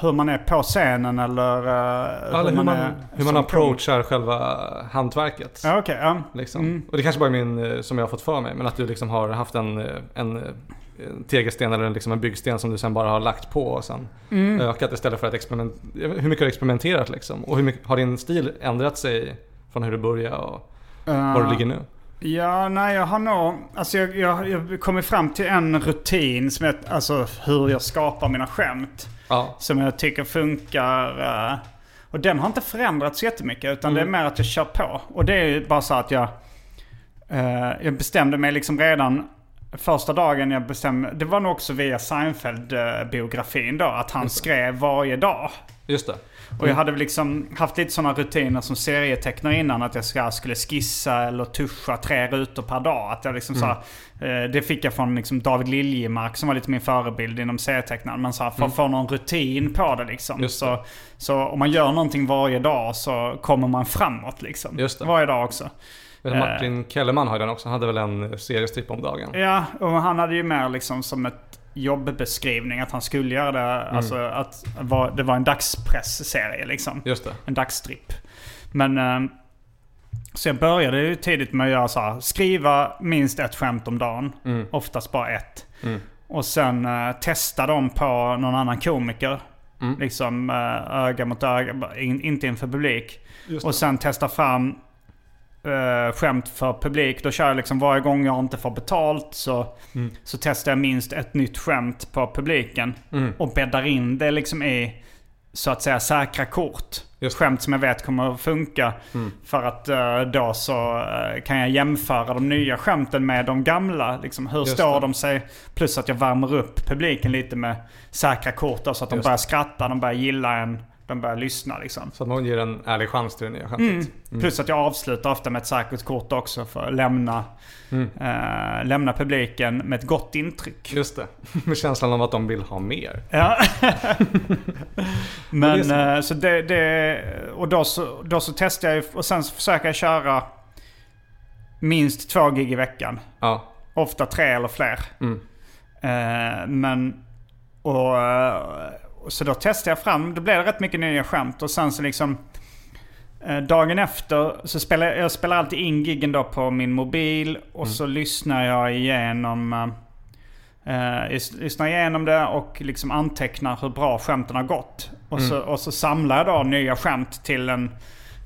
hur man är på scenen eller, uh, hur, hur, man, är hur man approachar kom. själva hantverket. Ja, okay, ja. Liksom. Mm. Och det kanske bara är min, eh, som jag har fått för mig, men att du liksom har haft en, eh, en, en tegelsten eller liksom en byggsten som du sen bara har lagt på och sen mm. ökat istället för att experimentera. Hur mycket har du experimenterat liksom? Och hur mycket, har din stil ändrat sig från hur du började och uh. var du ligger nu? Ja, nej jag har nog... Alltså jag, jag, jag kommit fram till en rutin som är alltså hur jag skapar mina skämt. Ja. Som jag tycker funkar. Uh, och den har inte förändrats jättemycket utan mm. det är mm. mer att jag kör på. Och det är ju bara så att jag... Uh, jag bestämde mig liksom redan första dagen jag bestämde... Det var nog också via Seinfeld-biografin då. Att han skrev varje dag. Just det. Och jag hade liksom haft lite sådana rutiner som serietecknare innan. Att jag ska, skulle skissa eller tuscha tre rutor per dag. Att jag liksom mm. så eh, det fick jag från liksom David Liljemark som var lite min förebild inom serietecknaren. Men så här, för att mm. få någon rutin på det liksom. Så, så om man gör någonting varje dag så kommer man framåt liksom. Just det. Varje dag också. Martin eh, Kellerman har ju den också. Han hade väl en seriestripp om dagen. Ja, och han hade ju mer liksom som ett jobbbeskrivning att han skulle göra det. Mm. Alltså att det var en dagspressserie liksom. Just det. En dagstripp. Men... Eh, så jag började ju tidigt med att göra så här, Skriva minst ett skämt om dagen. Mm. Oftast bara ett. Mm. Och sen uh, testa dem på någon annan komiker. Mm. Liksom uh, öga mot öga, in, inte inför publik. Och sen testa fram uh, skämt för publik. Då kör jag liksom varje gång jag inte får betalt så, mm. så testar jag minst ett nytt skämt på publiken. Mm. Och bäddar in det liksom i så att säga säkra kort. Just. Skämt som jag vet kommer att funka. Mm. För att uh, då så uh, kan jag jämföra de nya skämten med de gamla. Liksom, hur Just står det. de sig? Plus att jag värmer upp publiken lite med säkra kort. Då, så att de Just. börjar skratta, de börjar gilla en. Vem börjar lyssna liksom. Så att någon ger en ärlig chans till det nya skämtet. Mm. Mm. Plus att jag avslutar ofta med ett säkert kort också för att lämna, mm. äh, lämna publiken med ett gott intryck. Just det. Med känslan av att de vill ha mer. Ja. Men så, äh, så det, det, Och då så, då så testar jag och sen så försöker jag köra minst två gig i veckan. Ja. Ofta tre eller fler. Mm. Äh, men och, så då testade jag fram, då blev det rätt mycket nya skämt och sen så liksom eh, Dagen efter så spelar jag, jag spelar alltid in giggen då på min mobil och mm. så lyssnar jag igenom eh lyssnar igenom det och liksom antecknar hur bra skämten har gått. Och, mm. så, och så samlar jag då nya skämt till en,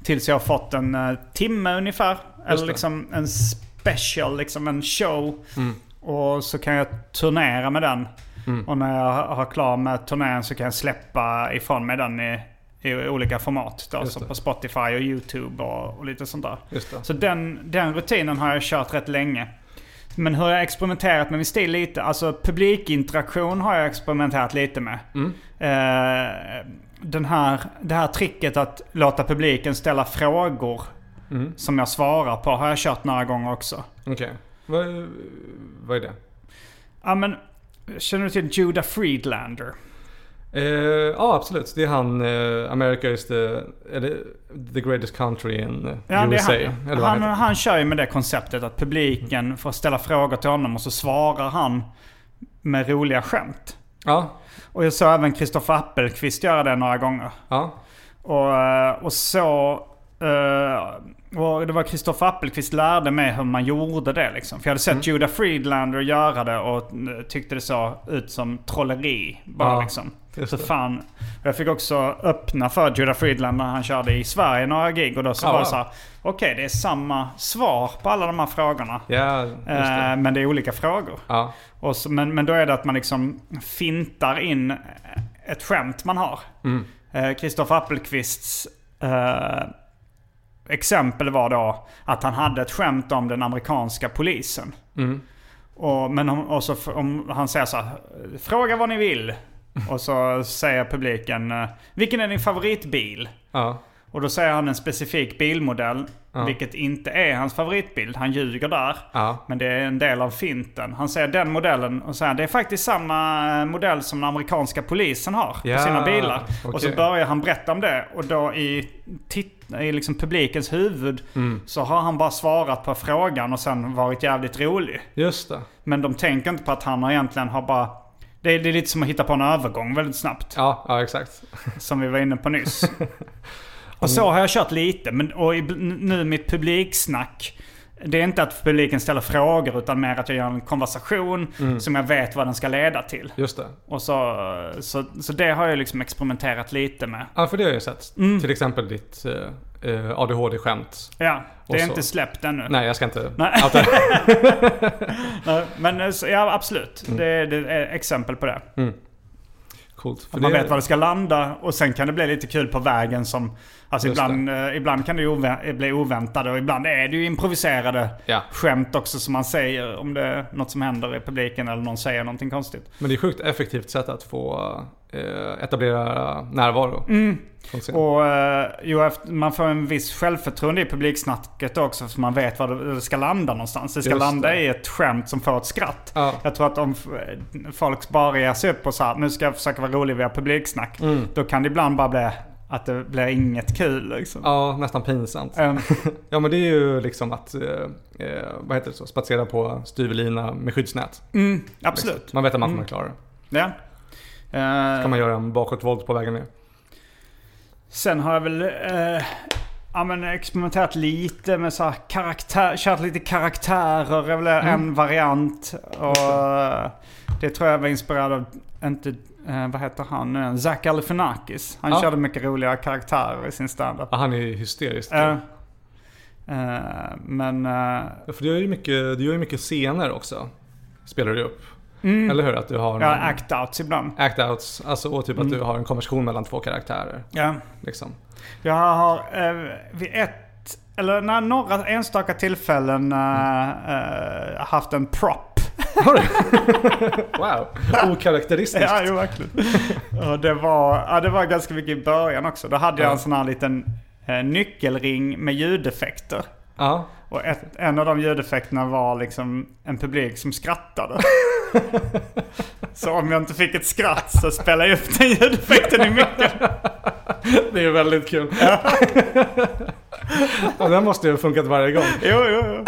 tills jag har fått en uh, timme ungefär. Eller liksom en special, liksom en show. Mm. Och så kan jag turnera med den. Mm. Och när jag har klar med turnén så kan jag släppa ifrån mig den i, i olika format. Då, så på Spotify och YouTube och, och lite sånt där. Så den, den rutinen har jag kört rätt länge. Men hur jag experimenterat med min stil lite. Alltså publikinteraktion har jag experimenterat lite med. Mm. Eh, den här, det här tricket att låta publiken ställa frågor mm. som jag svarar på har jag kört några gånger också. Okej. Okay. Vad, vad är det? Ja men Känner du till Judah Friedlander? Eh, ja, absolut. Det är han, eh, America is the, det, the greatest country in uh, ja, USA. Han, han, han, kör ju med det konceptet att publiken får ställa frågor till honom och så svarar han med roliga skämt. Ja. Och jag såg även Kristoffer Appelqvist göra det några gånger. Ja. Och, eh, och så Uh, och det var Kristoffer Appelqvist lärde mig hur man gjorde det liksom. För jag hade sett mm. Judah Friedlander göra det och tyckte det såg ut som trolleri. Bara ja, liksom. Så fan. Jag fick också öppna för Judah Friedlander när han körde i Sverige några gig. Och då så ja, var det så Okej, okay, det är samma svar på alla de här frågorna. Ja, uh, men det är olika frågor. Ja. Och så, men, men då är det att man liksom fintar in ett skämt man har. Kristoffer mm. uh, Appelqvists exempel var då att han hade ett skämt om den amerikanska polisen. Mm. Och, men om, och så, om han säger så här, fråga vad ni vill. Och så säger publiken, vilken är din favoritbil? Ja. Och då säger han en specifik bilmodell. Ja. Vilket inte är hans favoritbild. Han ljuger där. Ja. Men det är en del av finten. Han säger den modellen och säger det är faktiskt samma eh, modell som den amerikanska polisen har på sina bilar. Okay. Och så börjar han berätta om det. Och då i, i liksom publikens huvud mm. så har han bara svarat på frågan och sen varit jävligt rolig. Just det. Men de tänker inte på att han egentligen har bara det är, det är lite som att hitta på en övergång väldigt snabbt. Ja, ja exakt. Som vi var inne på nyss. Och så har jag kört lite. Men, och nu mitt publiksnack. Det är inte att publiken ställer frågor utan mer att jag gör en konversation mm. som jag vet vad den ska leda till. Just det. Och så, så, så det har jag liksom experimenterat lite med. Ja, för det har jag sett. Mm. Till exempel ditt eh, eh ADHD-skämt. Ja, det är inte släppt ännu. Nej, jag ska inte Nej. Nej, Men eh, ja, absolut. Mm. Det, det, är exempel på det. Coolt. Att man vet var det ska landa och sen kan det bli lite kul på vägen som... Alltså ibland, eh, ibland kan det ju bli oväntade och ibland är det ju improviserade ja. skämt också som man säger om det är något som händer i publiken eller någon säger någonting konstigt. Men det är sjukt effektivt sätt att få eh, etablera närvaro. Mm. Och eh, jo, man får en viss självförtroende i publiksnacket också. För man vet var det ska landa någonstans. Det ska Just landa det. i ett skämt som får ett skratt. Ja. Jag tror att om folk bara ger sig upp och så här, nu ska jag försöka vara rolig via publiksnack. Mm. Då kan det ibland bara bli att det blir inget kul liksom. Ja, nästan pinsamt. Um. ja men det är ju liksom att, eh, eh, vad heter det så, spatsera på styvelina med skyddsnät. Mm, absolut. Liksom. Man vet att man kommer mm. klara det. Ja. Uh, kan man göra en bakåtvolt på vägen ner. Sen har jag väl eh, ja, men experimenterat lite med så här karaktär, kört lite karaktärer är väl mm. en variant. Och eh, det tror jag var inspirerad av, inte, eh, vad heter han nu Zach Galifianakis. Han ja. körde mycket roliga karaktärer i sin standup. Ja, han är hysterisk. Uh, uh, men... Ja, för du gör ju mycket, du gör mycket scener också. Spelar du upp. Mm. Eller hur? Att du har Ja, act-outs ibland. Act-outs. Alltså och typ mm. att du har en konversation mellan två karaktärer. Ja. Liksom. Jag har eh, vid ett, eller när några enstaka tillfällen mm. äh, haft en prop. Har du? wow, okaraktäristiskt. Ja, jo, verkligen. Och det var, ja, det var ganska mycket i början också. Då hade jag en sån här liten eh, nyckelring med ljudeffekter. Ja. Och ett, en av de ljudeffekterna var liksom en publik som skrattade. så om jag inte fick ett skratt så spelade jag upp den ljudeffekten i micken. Det är väldigt kul. Ja. ja, den måste ju ha funkat varje gång. Jo, jo, jo.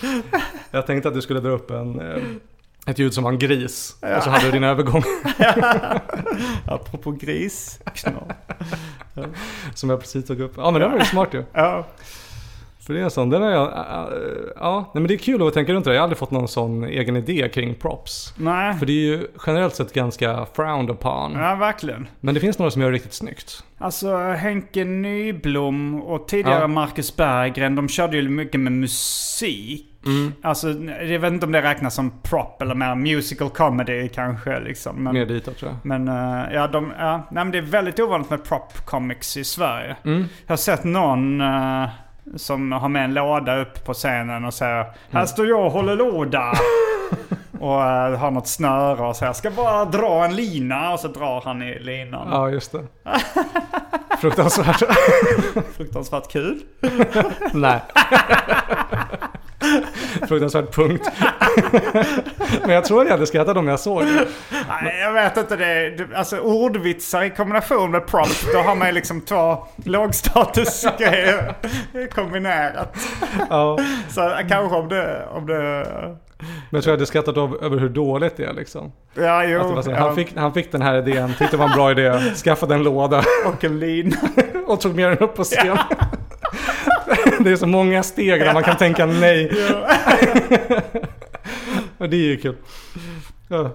Jag tänkte att du skulle dra upp en, eh, ett ljud som var en gris. Ja. Och så hade du din övergång. Apropå gris. Ja. Som jag precis tog upp. Ja men det var ju smart ju. Ja. För det är sån, den är jag, ja, nej men det är kul att tänka runt det. Jag har aldrig fått någon sån egen idé kring props. Nej. För det är ju generellt sett ganska frowned upon. Ja, verkligen. Men det finns några som gör det riktigt snyggt. Alltså Henke Nyblom och tidigare ja. Marcus Berggren, de körde ju mycket med musik. Mm. Alltså, jag vet inte om det räknas som prop eller mer musical comedy kanske. Liksom. Men, mer ditåt tror jag. Men uh, ja, de, ja nej, men det är väldigt ovanligt med prop comics i Sverige. Mm. Jag har sett någon uh, som har med en låda upp på scenen och säger mm. Här står jag och håller låda. och uh, har något snöre och säger jag ska bara dra en lina och så drar han i linan. Ja, just det. Fruktansvärt. Fruktansvärt kul. Nej. Fruktansvärt punkt. Men jag tror jag hade skrattat om jag såg det. Nej, jag vet inte det. Alltså ordvitsar i kombination med prompt. Då har man liksom två lågstatusgrejer kombinerat. Ja. Så kanske om det, om det men jag tror jag hade skrattat av, över hur dåligt det är liksom. Ja, jo. Så, han, fick, han fick den här idén, tyckte det var en bra idé, skaffade en låda. Och en lin. och tog med den upp på scen. Ja. det är så många steg där man kan tänka nej. och det är ju kul. Ja,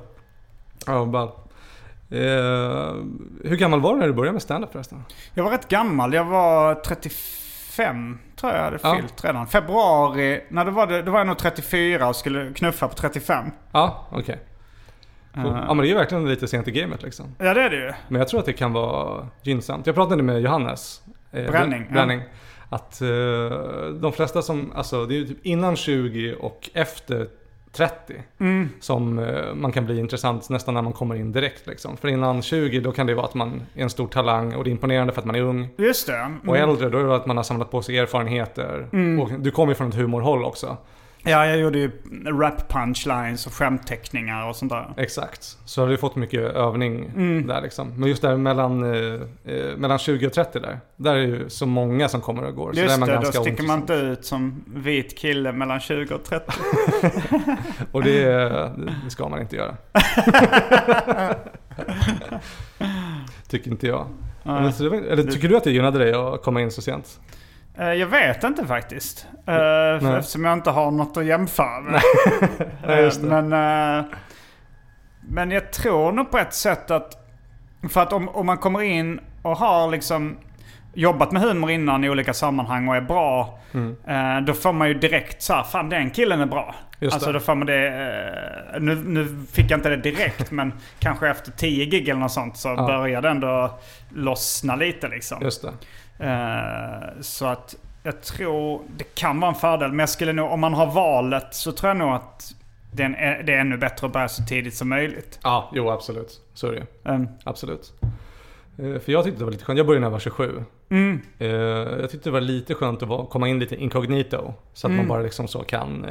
ja ball. Eh, hur gammal var du när du började med stand-up förresten? Jag var rätt gammal. Jag var 35 tror jag jag hade ja. fyllt redan. Februari, när det var det, då var jag nog 34 och skulle knuffa på 35. Ja, okej. Okay. Uh, ja men det är ju verkligen lite sent i gamet liksom. Ja det är det ju. Men jag tror att det kan vara gynnsamt. Jag pratade med Johannes. Eh, Bränning. Bränning. Ja. Att uh, de flesta som, alltså det är ju typ innan 20 och efter 30 mm. som uh, man kan bli intressant nästan när man kommer in direkt liksom. För innan 20 då kan det vara att man är en stor talang och det är imponerande för att man är ung. Just det. Mm. Och äldre då är det att man har samlat på sig erfarenheter. Mm. Och du kommer ju från ett humorhåll också. Ja, jag gjorde ju rap punchlines och skämtteckningar och sånt där. Exakt. Så har du fått mycket övning mm. där liksom. Men just där mellan, eh, eh mellan 20 och 30 där. Där är ju så många som kommer och går. Just så där det, då sticker man inte ut som vit kille mellan 20 och 30. och det, det ska man inte göra. Tycker inte jag. Eller tycker du att det gynnade dig att komma in så sent? Eh, jag vet inte faktiskt. Nej. Eftersom jag inte har något att jämföra med. Nej, men, eh, men jag tror nog på ett sätt att... För att om, om man kommer in och har liksom jobbat med humor innan i olika sammanhang och är bra. Mm. Eh, då får man ju direkt så här, fan den killen är bra. Just alltså det. då får man det, nu, nu fick jag inte det direkt men kanske efter tio gig eller något sånt så ja. började det ändå lossna lite liksom. Just det. Eh, så att jag tror det kan vara en fördel. Men jag skulle nog, om man har valet så tror jag nog att det är, det är ännu bättre att börja så tidigt som möjligt. Ja, jo absolut. Så är det mm. Absolut. Eh, för jag tyckte det var lite skönt. Jag började när jag var 27. Mm. Eh, jag tyckte det var lite skönt att komma in lite incognito. Så att mm. man bara liksom så kan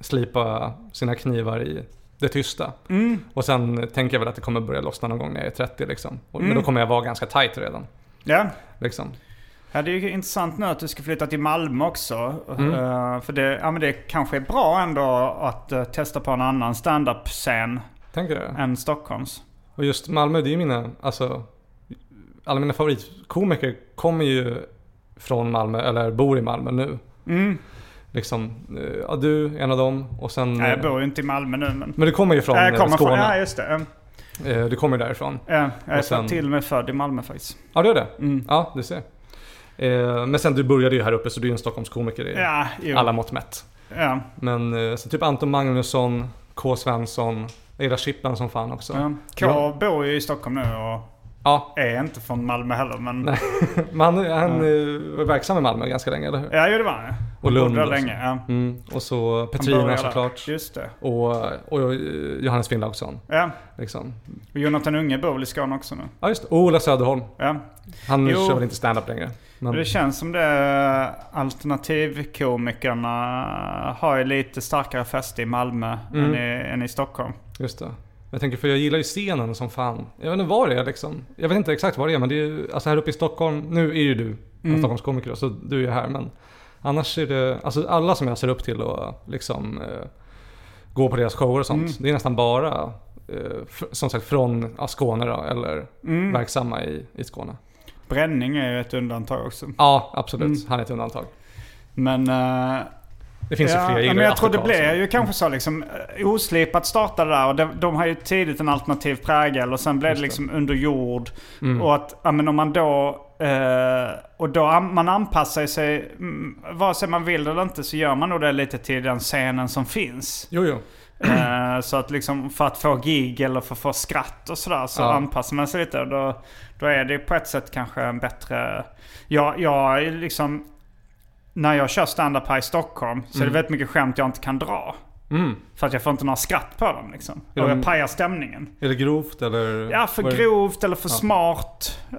slipa sina knivar i det tysta. Mm. Och sen tänker jag väl att det kommer börja lossna någon gång när jag är 30 liksom. Men då mm. kommer jag vara ganska tight redan. Ja. Liksom. Ja, det är ju intressant nu att du ska flytta till Malmö också. Mm. Uh, för det, ja, men det kanske är bra ändå att uh, testa på en annan standup-scen. Tänker du? Än Stockholms. Och just Malmö, det är ju mina, alltså, alla mina favoritkomiker kommer ju från Malmö, eller bor i Malmö nu. Mm. Liksom, eh, ja du, en av dem och sen... Nej, jag bor ju inte i Malmö nu men... Men du kommer ju från jag kommer Skåne. Från, ja, just det. Du kommer ju därifrån. Ja, jag är sen... till och med född i Malmö faktiskt. Ja, du är det? Mm. Ja, du ser. Eh, men sen du började ju här uppe så du är ju en Stockholmskomiker i ja, alla mått mätt. Ja. Men eh, så typ Anton Magnusson, K. Svensson, gillar Chippen som fan också. Ja. K ja. bor ju i Stockholm nu och ja. är inte från Malmö heller. Men, Nej. men han, han ja. Eh, var verksam i Malmö ganska länge, eller hur? Ja, det var han Och Lund. Bodde länge, ja. Mm. Och så Petrina såklart. Just det. Och, och Johannes Finnlaugsson. Ja. Liksom. Och Jonathan Unge bor väl i Skåne också nu? Ja just det. Och Ola Söderholm. Ja. Han jo. kör väl inte stand-up längre. Men... Det känns som det alternativkomikerna har ju lite starkare fäste i Malmö mm. än, i, än i Stockholm. Just det. Jag tänker för jag gillar ju scenen som fan. Jag vet inte vad det är liksom. Jag vet inte exakt vad det är men det är alltså här uppe i Stockholm. Nu är ju du mm. Stockholmskomiker så du är ju här men. Annars är det, alltså alla som jag ser upp till och liksom eh, går på deras shower och sånt. Mm. Det är nästan bara eh, som sagt från ja, Skåne då, eller mm. verksamma i, i Skåne. Bränning är ju ett undantag också. Ja, absolut. Mm. Han är ett undantag. Men... Uh, det finns ja, ju fler. Jag men jag tror det blir ju kanske så liksom. Eh, oslipat startade där och de, de har ju tidigt en alternativ prägel och sen blev det liksom under jord. Mm. Och att, ja men om man då... Uh, och då man anpassar sig, mm, vare sig man vill eller inte, så gör man nog det lite till den scenen som finns. Jo, jo. Uh, så att liksom för att få gig eller för att få skratt och sådär så ja. anpassar man sig lite. Då, då är det på ett sätt kanske en bättre... Jag, jag liksom... När jag kör stand-up här i Stockholm så mm. är det mm. väldigt mycket skämt jag inte kan dra. Mm. För att jag får inte några skratt på dem liksom. Och jag pajar stämningen. Är det grovt eller? Ja, för grovt eller för ja. smart.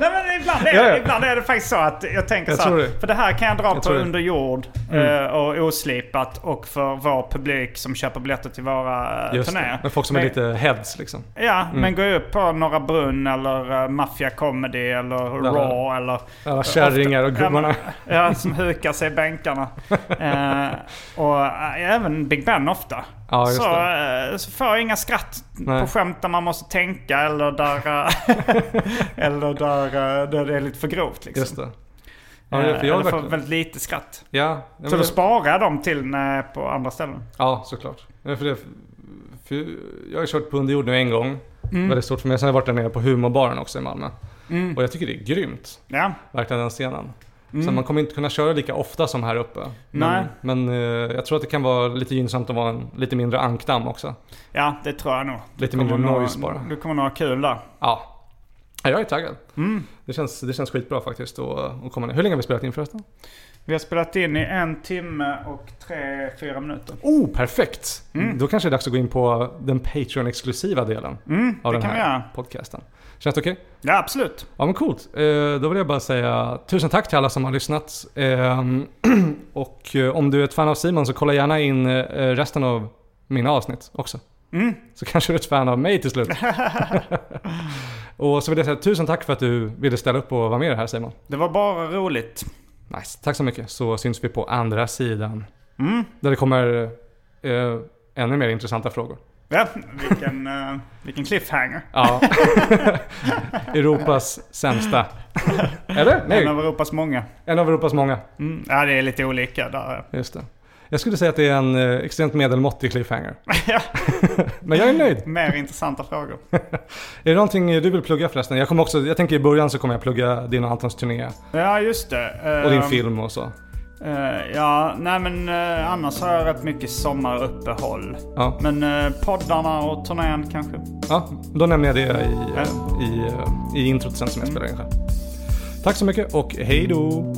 Nej, ibland, är, ja, ja. ibland är det faktiskt så att jag tänker jag så här, För det här kan jag dra jag på under jord mm. Eh, och oslipat och för vår publik som köper biljetter till våra Just turnéer. Det. Men folk som men, är lite heads liksom. Ja, mm. men jag upp på Norra Brunn eller uh, Mafia Comedy eller Raw eller... Alla kärringar och gubbarna. Ja, som hukar sig i bänkarna. uh, och uh, även Big Ben ofta. Ja, så, uh, så får jag inga skratt Nej. på skämt där man måste tänka eller där, eller där, där det är lite för grovt. Liksom. Just det. Ja, för jag eller får väldigt lite skratt. Ja, så då sparar jag dem till när är på andra ställen. Ja, såklart. För det, för jag har kört på underjord nu en gång. Mm. Väldigt stort för mig. Sen har jag varit där nere på humorbaren också i Malmö. Mm. Och jag tycker det är grymt. Ja. Verkligen den scenen. Mm. Så man kommer inte kunna köra lika ofta som här uppe. Men, men uh, jag tror att det kan vara lite gynnsamt att vara en lite mindre ankdamm också. Ja, det tror jag nog. Lite mindre noise bara. Du kommer nog ha kul där. Ja. Jag är taggad. Mm. Det, känns, det känns skitbra faktiskt att, att komma ner. Hur länge har vi spelat in förresten? Vi har spelat in i en timme och tre, fyra minuter. Oh, perfekt! Mm. Då kanske det är dags att gå in på den Patreon-exklusiva delen mm, av den här podcasten. Känns det okej? Okay? Ja, absolut. Ja, men coolt. Eh, då vill jag bara säga tusen tack till alla som har lyssnat. Ehm, och eh, om du är ett fan av Simon så kolla gärna in eh, resten av mina avsnitt också. Mm. Så kanske du är ett fan av mig till slut. och så vill jag säga tusen tack för att du ville ställa upp och vara med här Simon. Det var bara roligt. Nice. Tack så mycket. Så syns vi på andra sidan. Mm. Där det kommer eh, ännu mer intressanta frågor. Ja, vilken, uh, vilken cliffhanger. Ja. Europas sämsta. Eller? Nej. En av Europas många. En av Europas många. Mm. Ja, det är lite olika där. Just det. Jag skulle säga att det är en eh, extremt medelmåttig cliffhanger. Men jag är nöjd. Mer intressanta frågor. är det någonting du vill plugga förresten? Jag, kommer också, jag tänker i början så kommer jag plugga din och Antons turné. Ja, just det. Och din um, film och så. Uh, ja, nej men uh, annars har jag rätt mycket sommaruppehåll. Ja. Men uh, poddarna och turnén kanske. Ja, då nämner jag det i, ja. i, i, i introt sen som jag spelar in själv. Tack så mycket och hej då!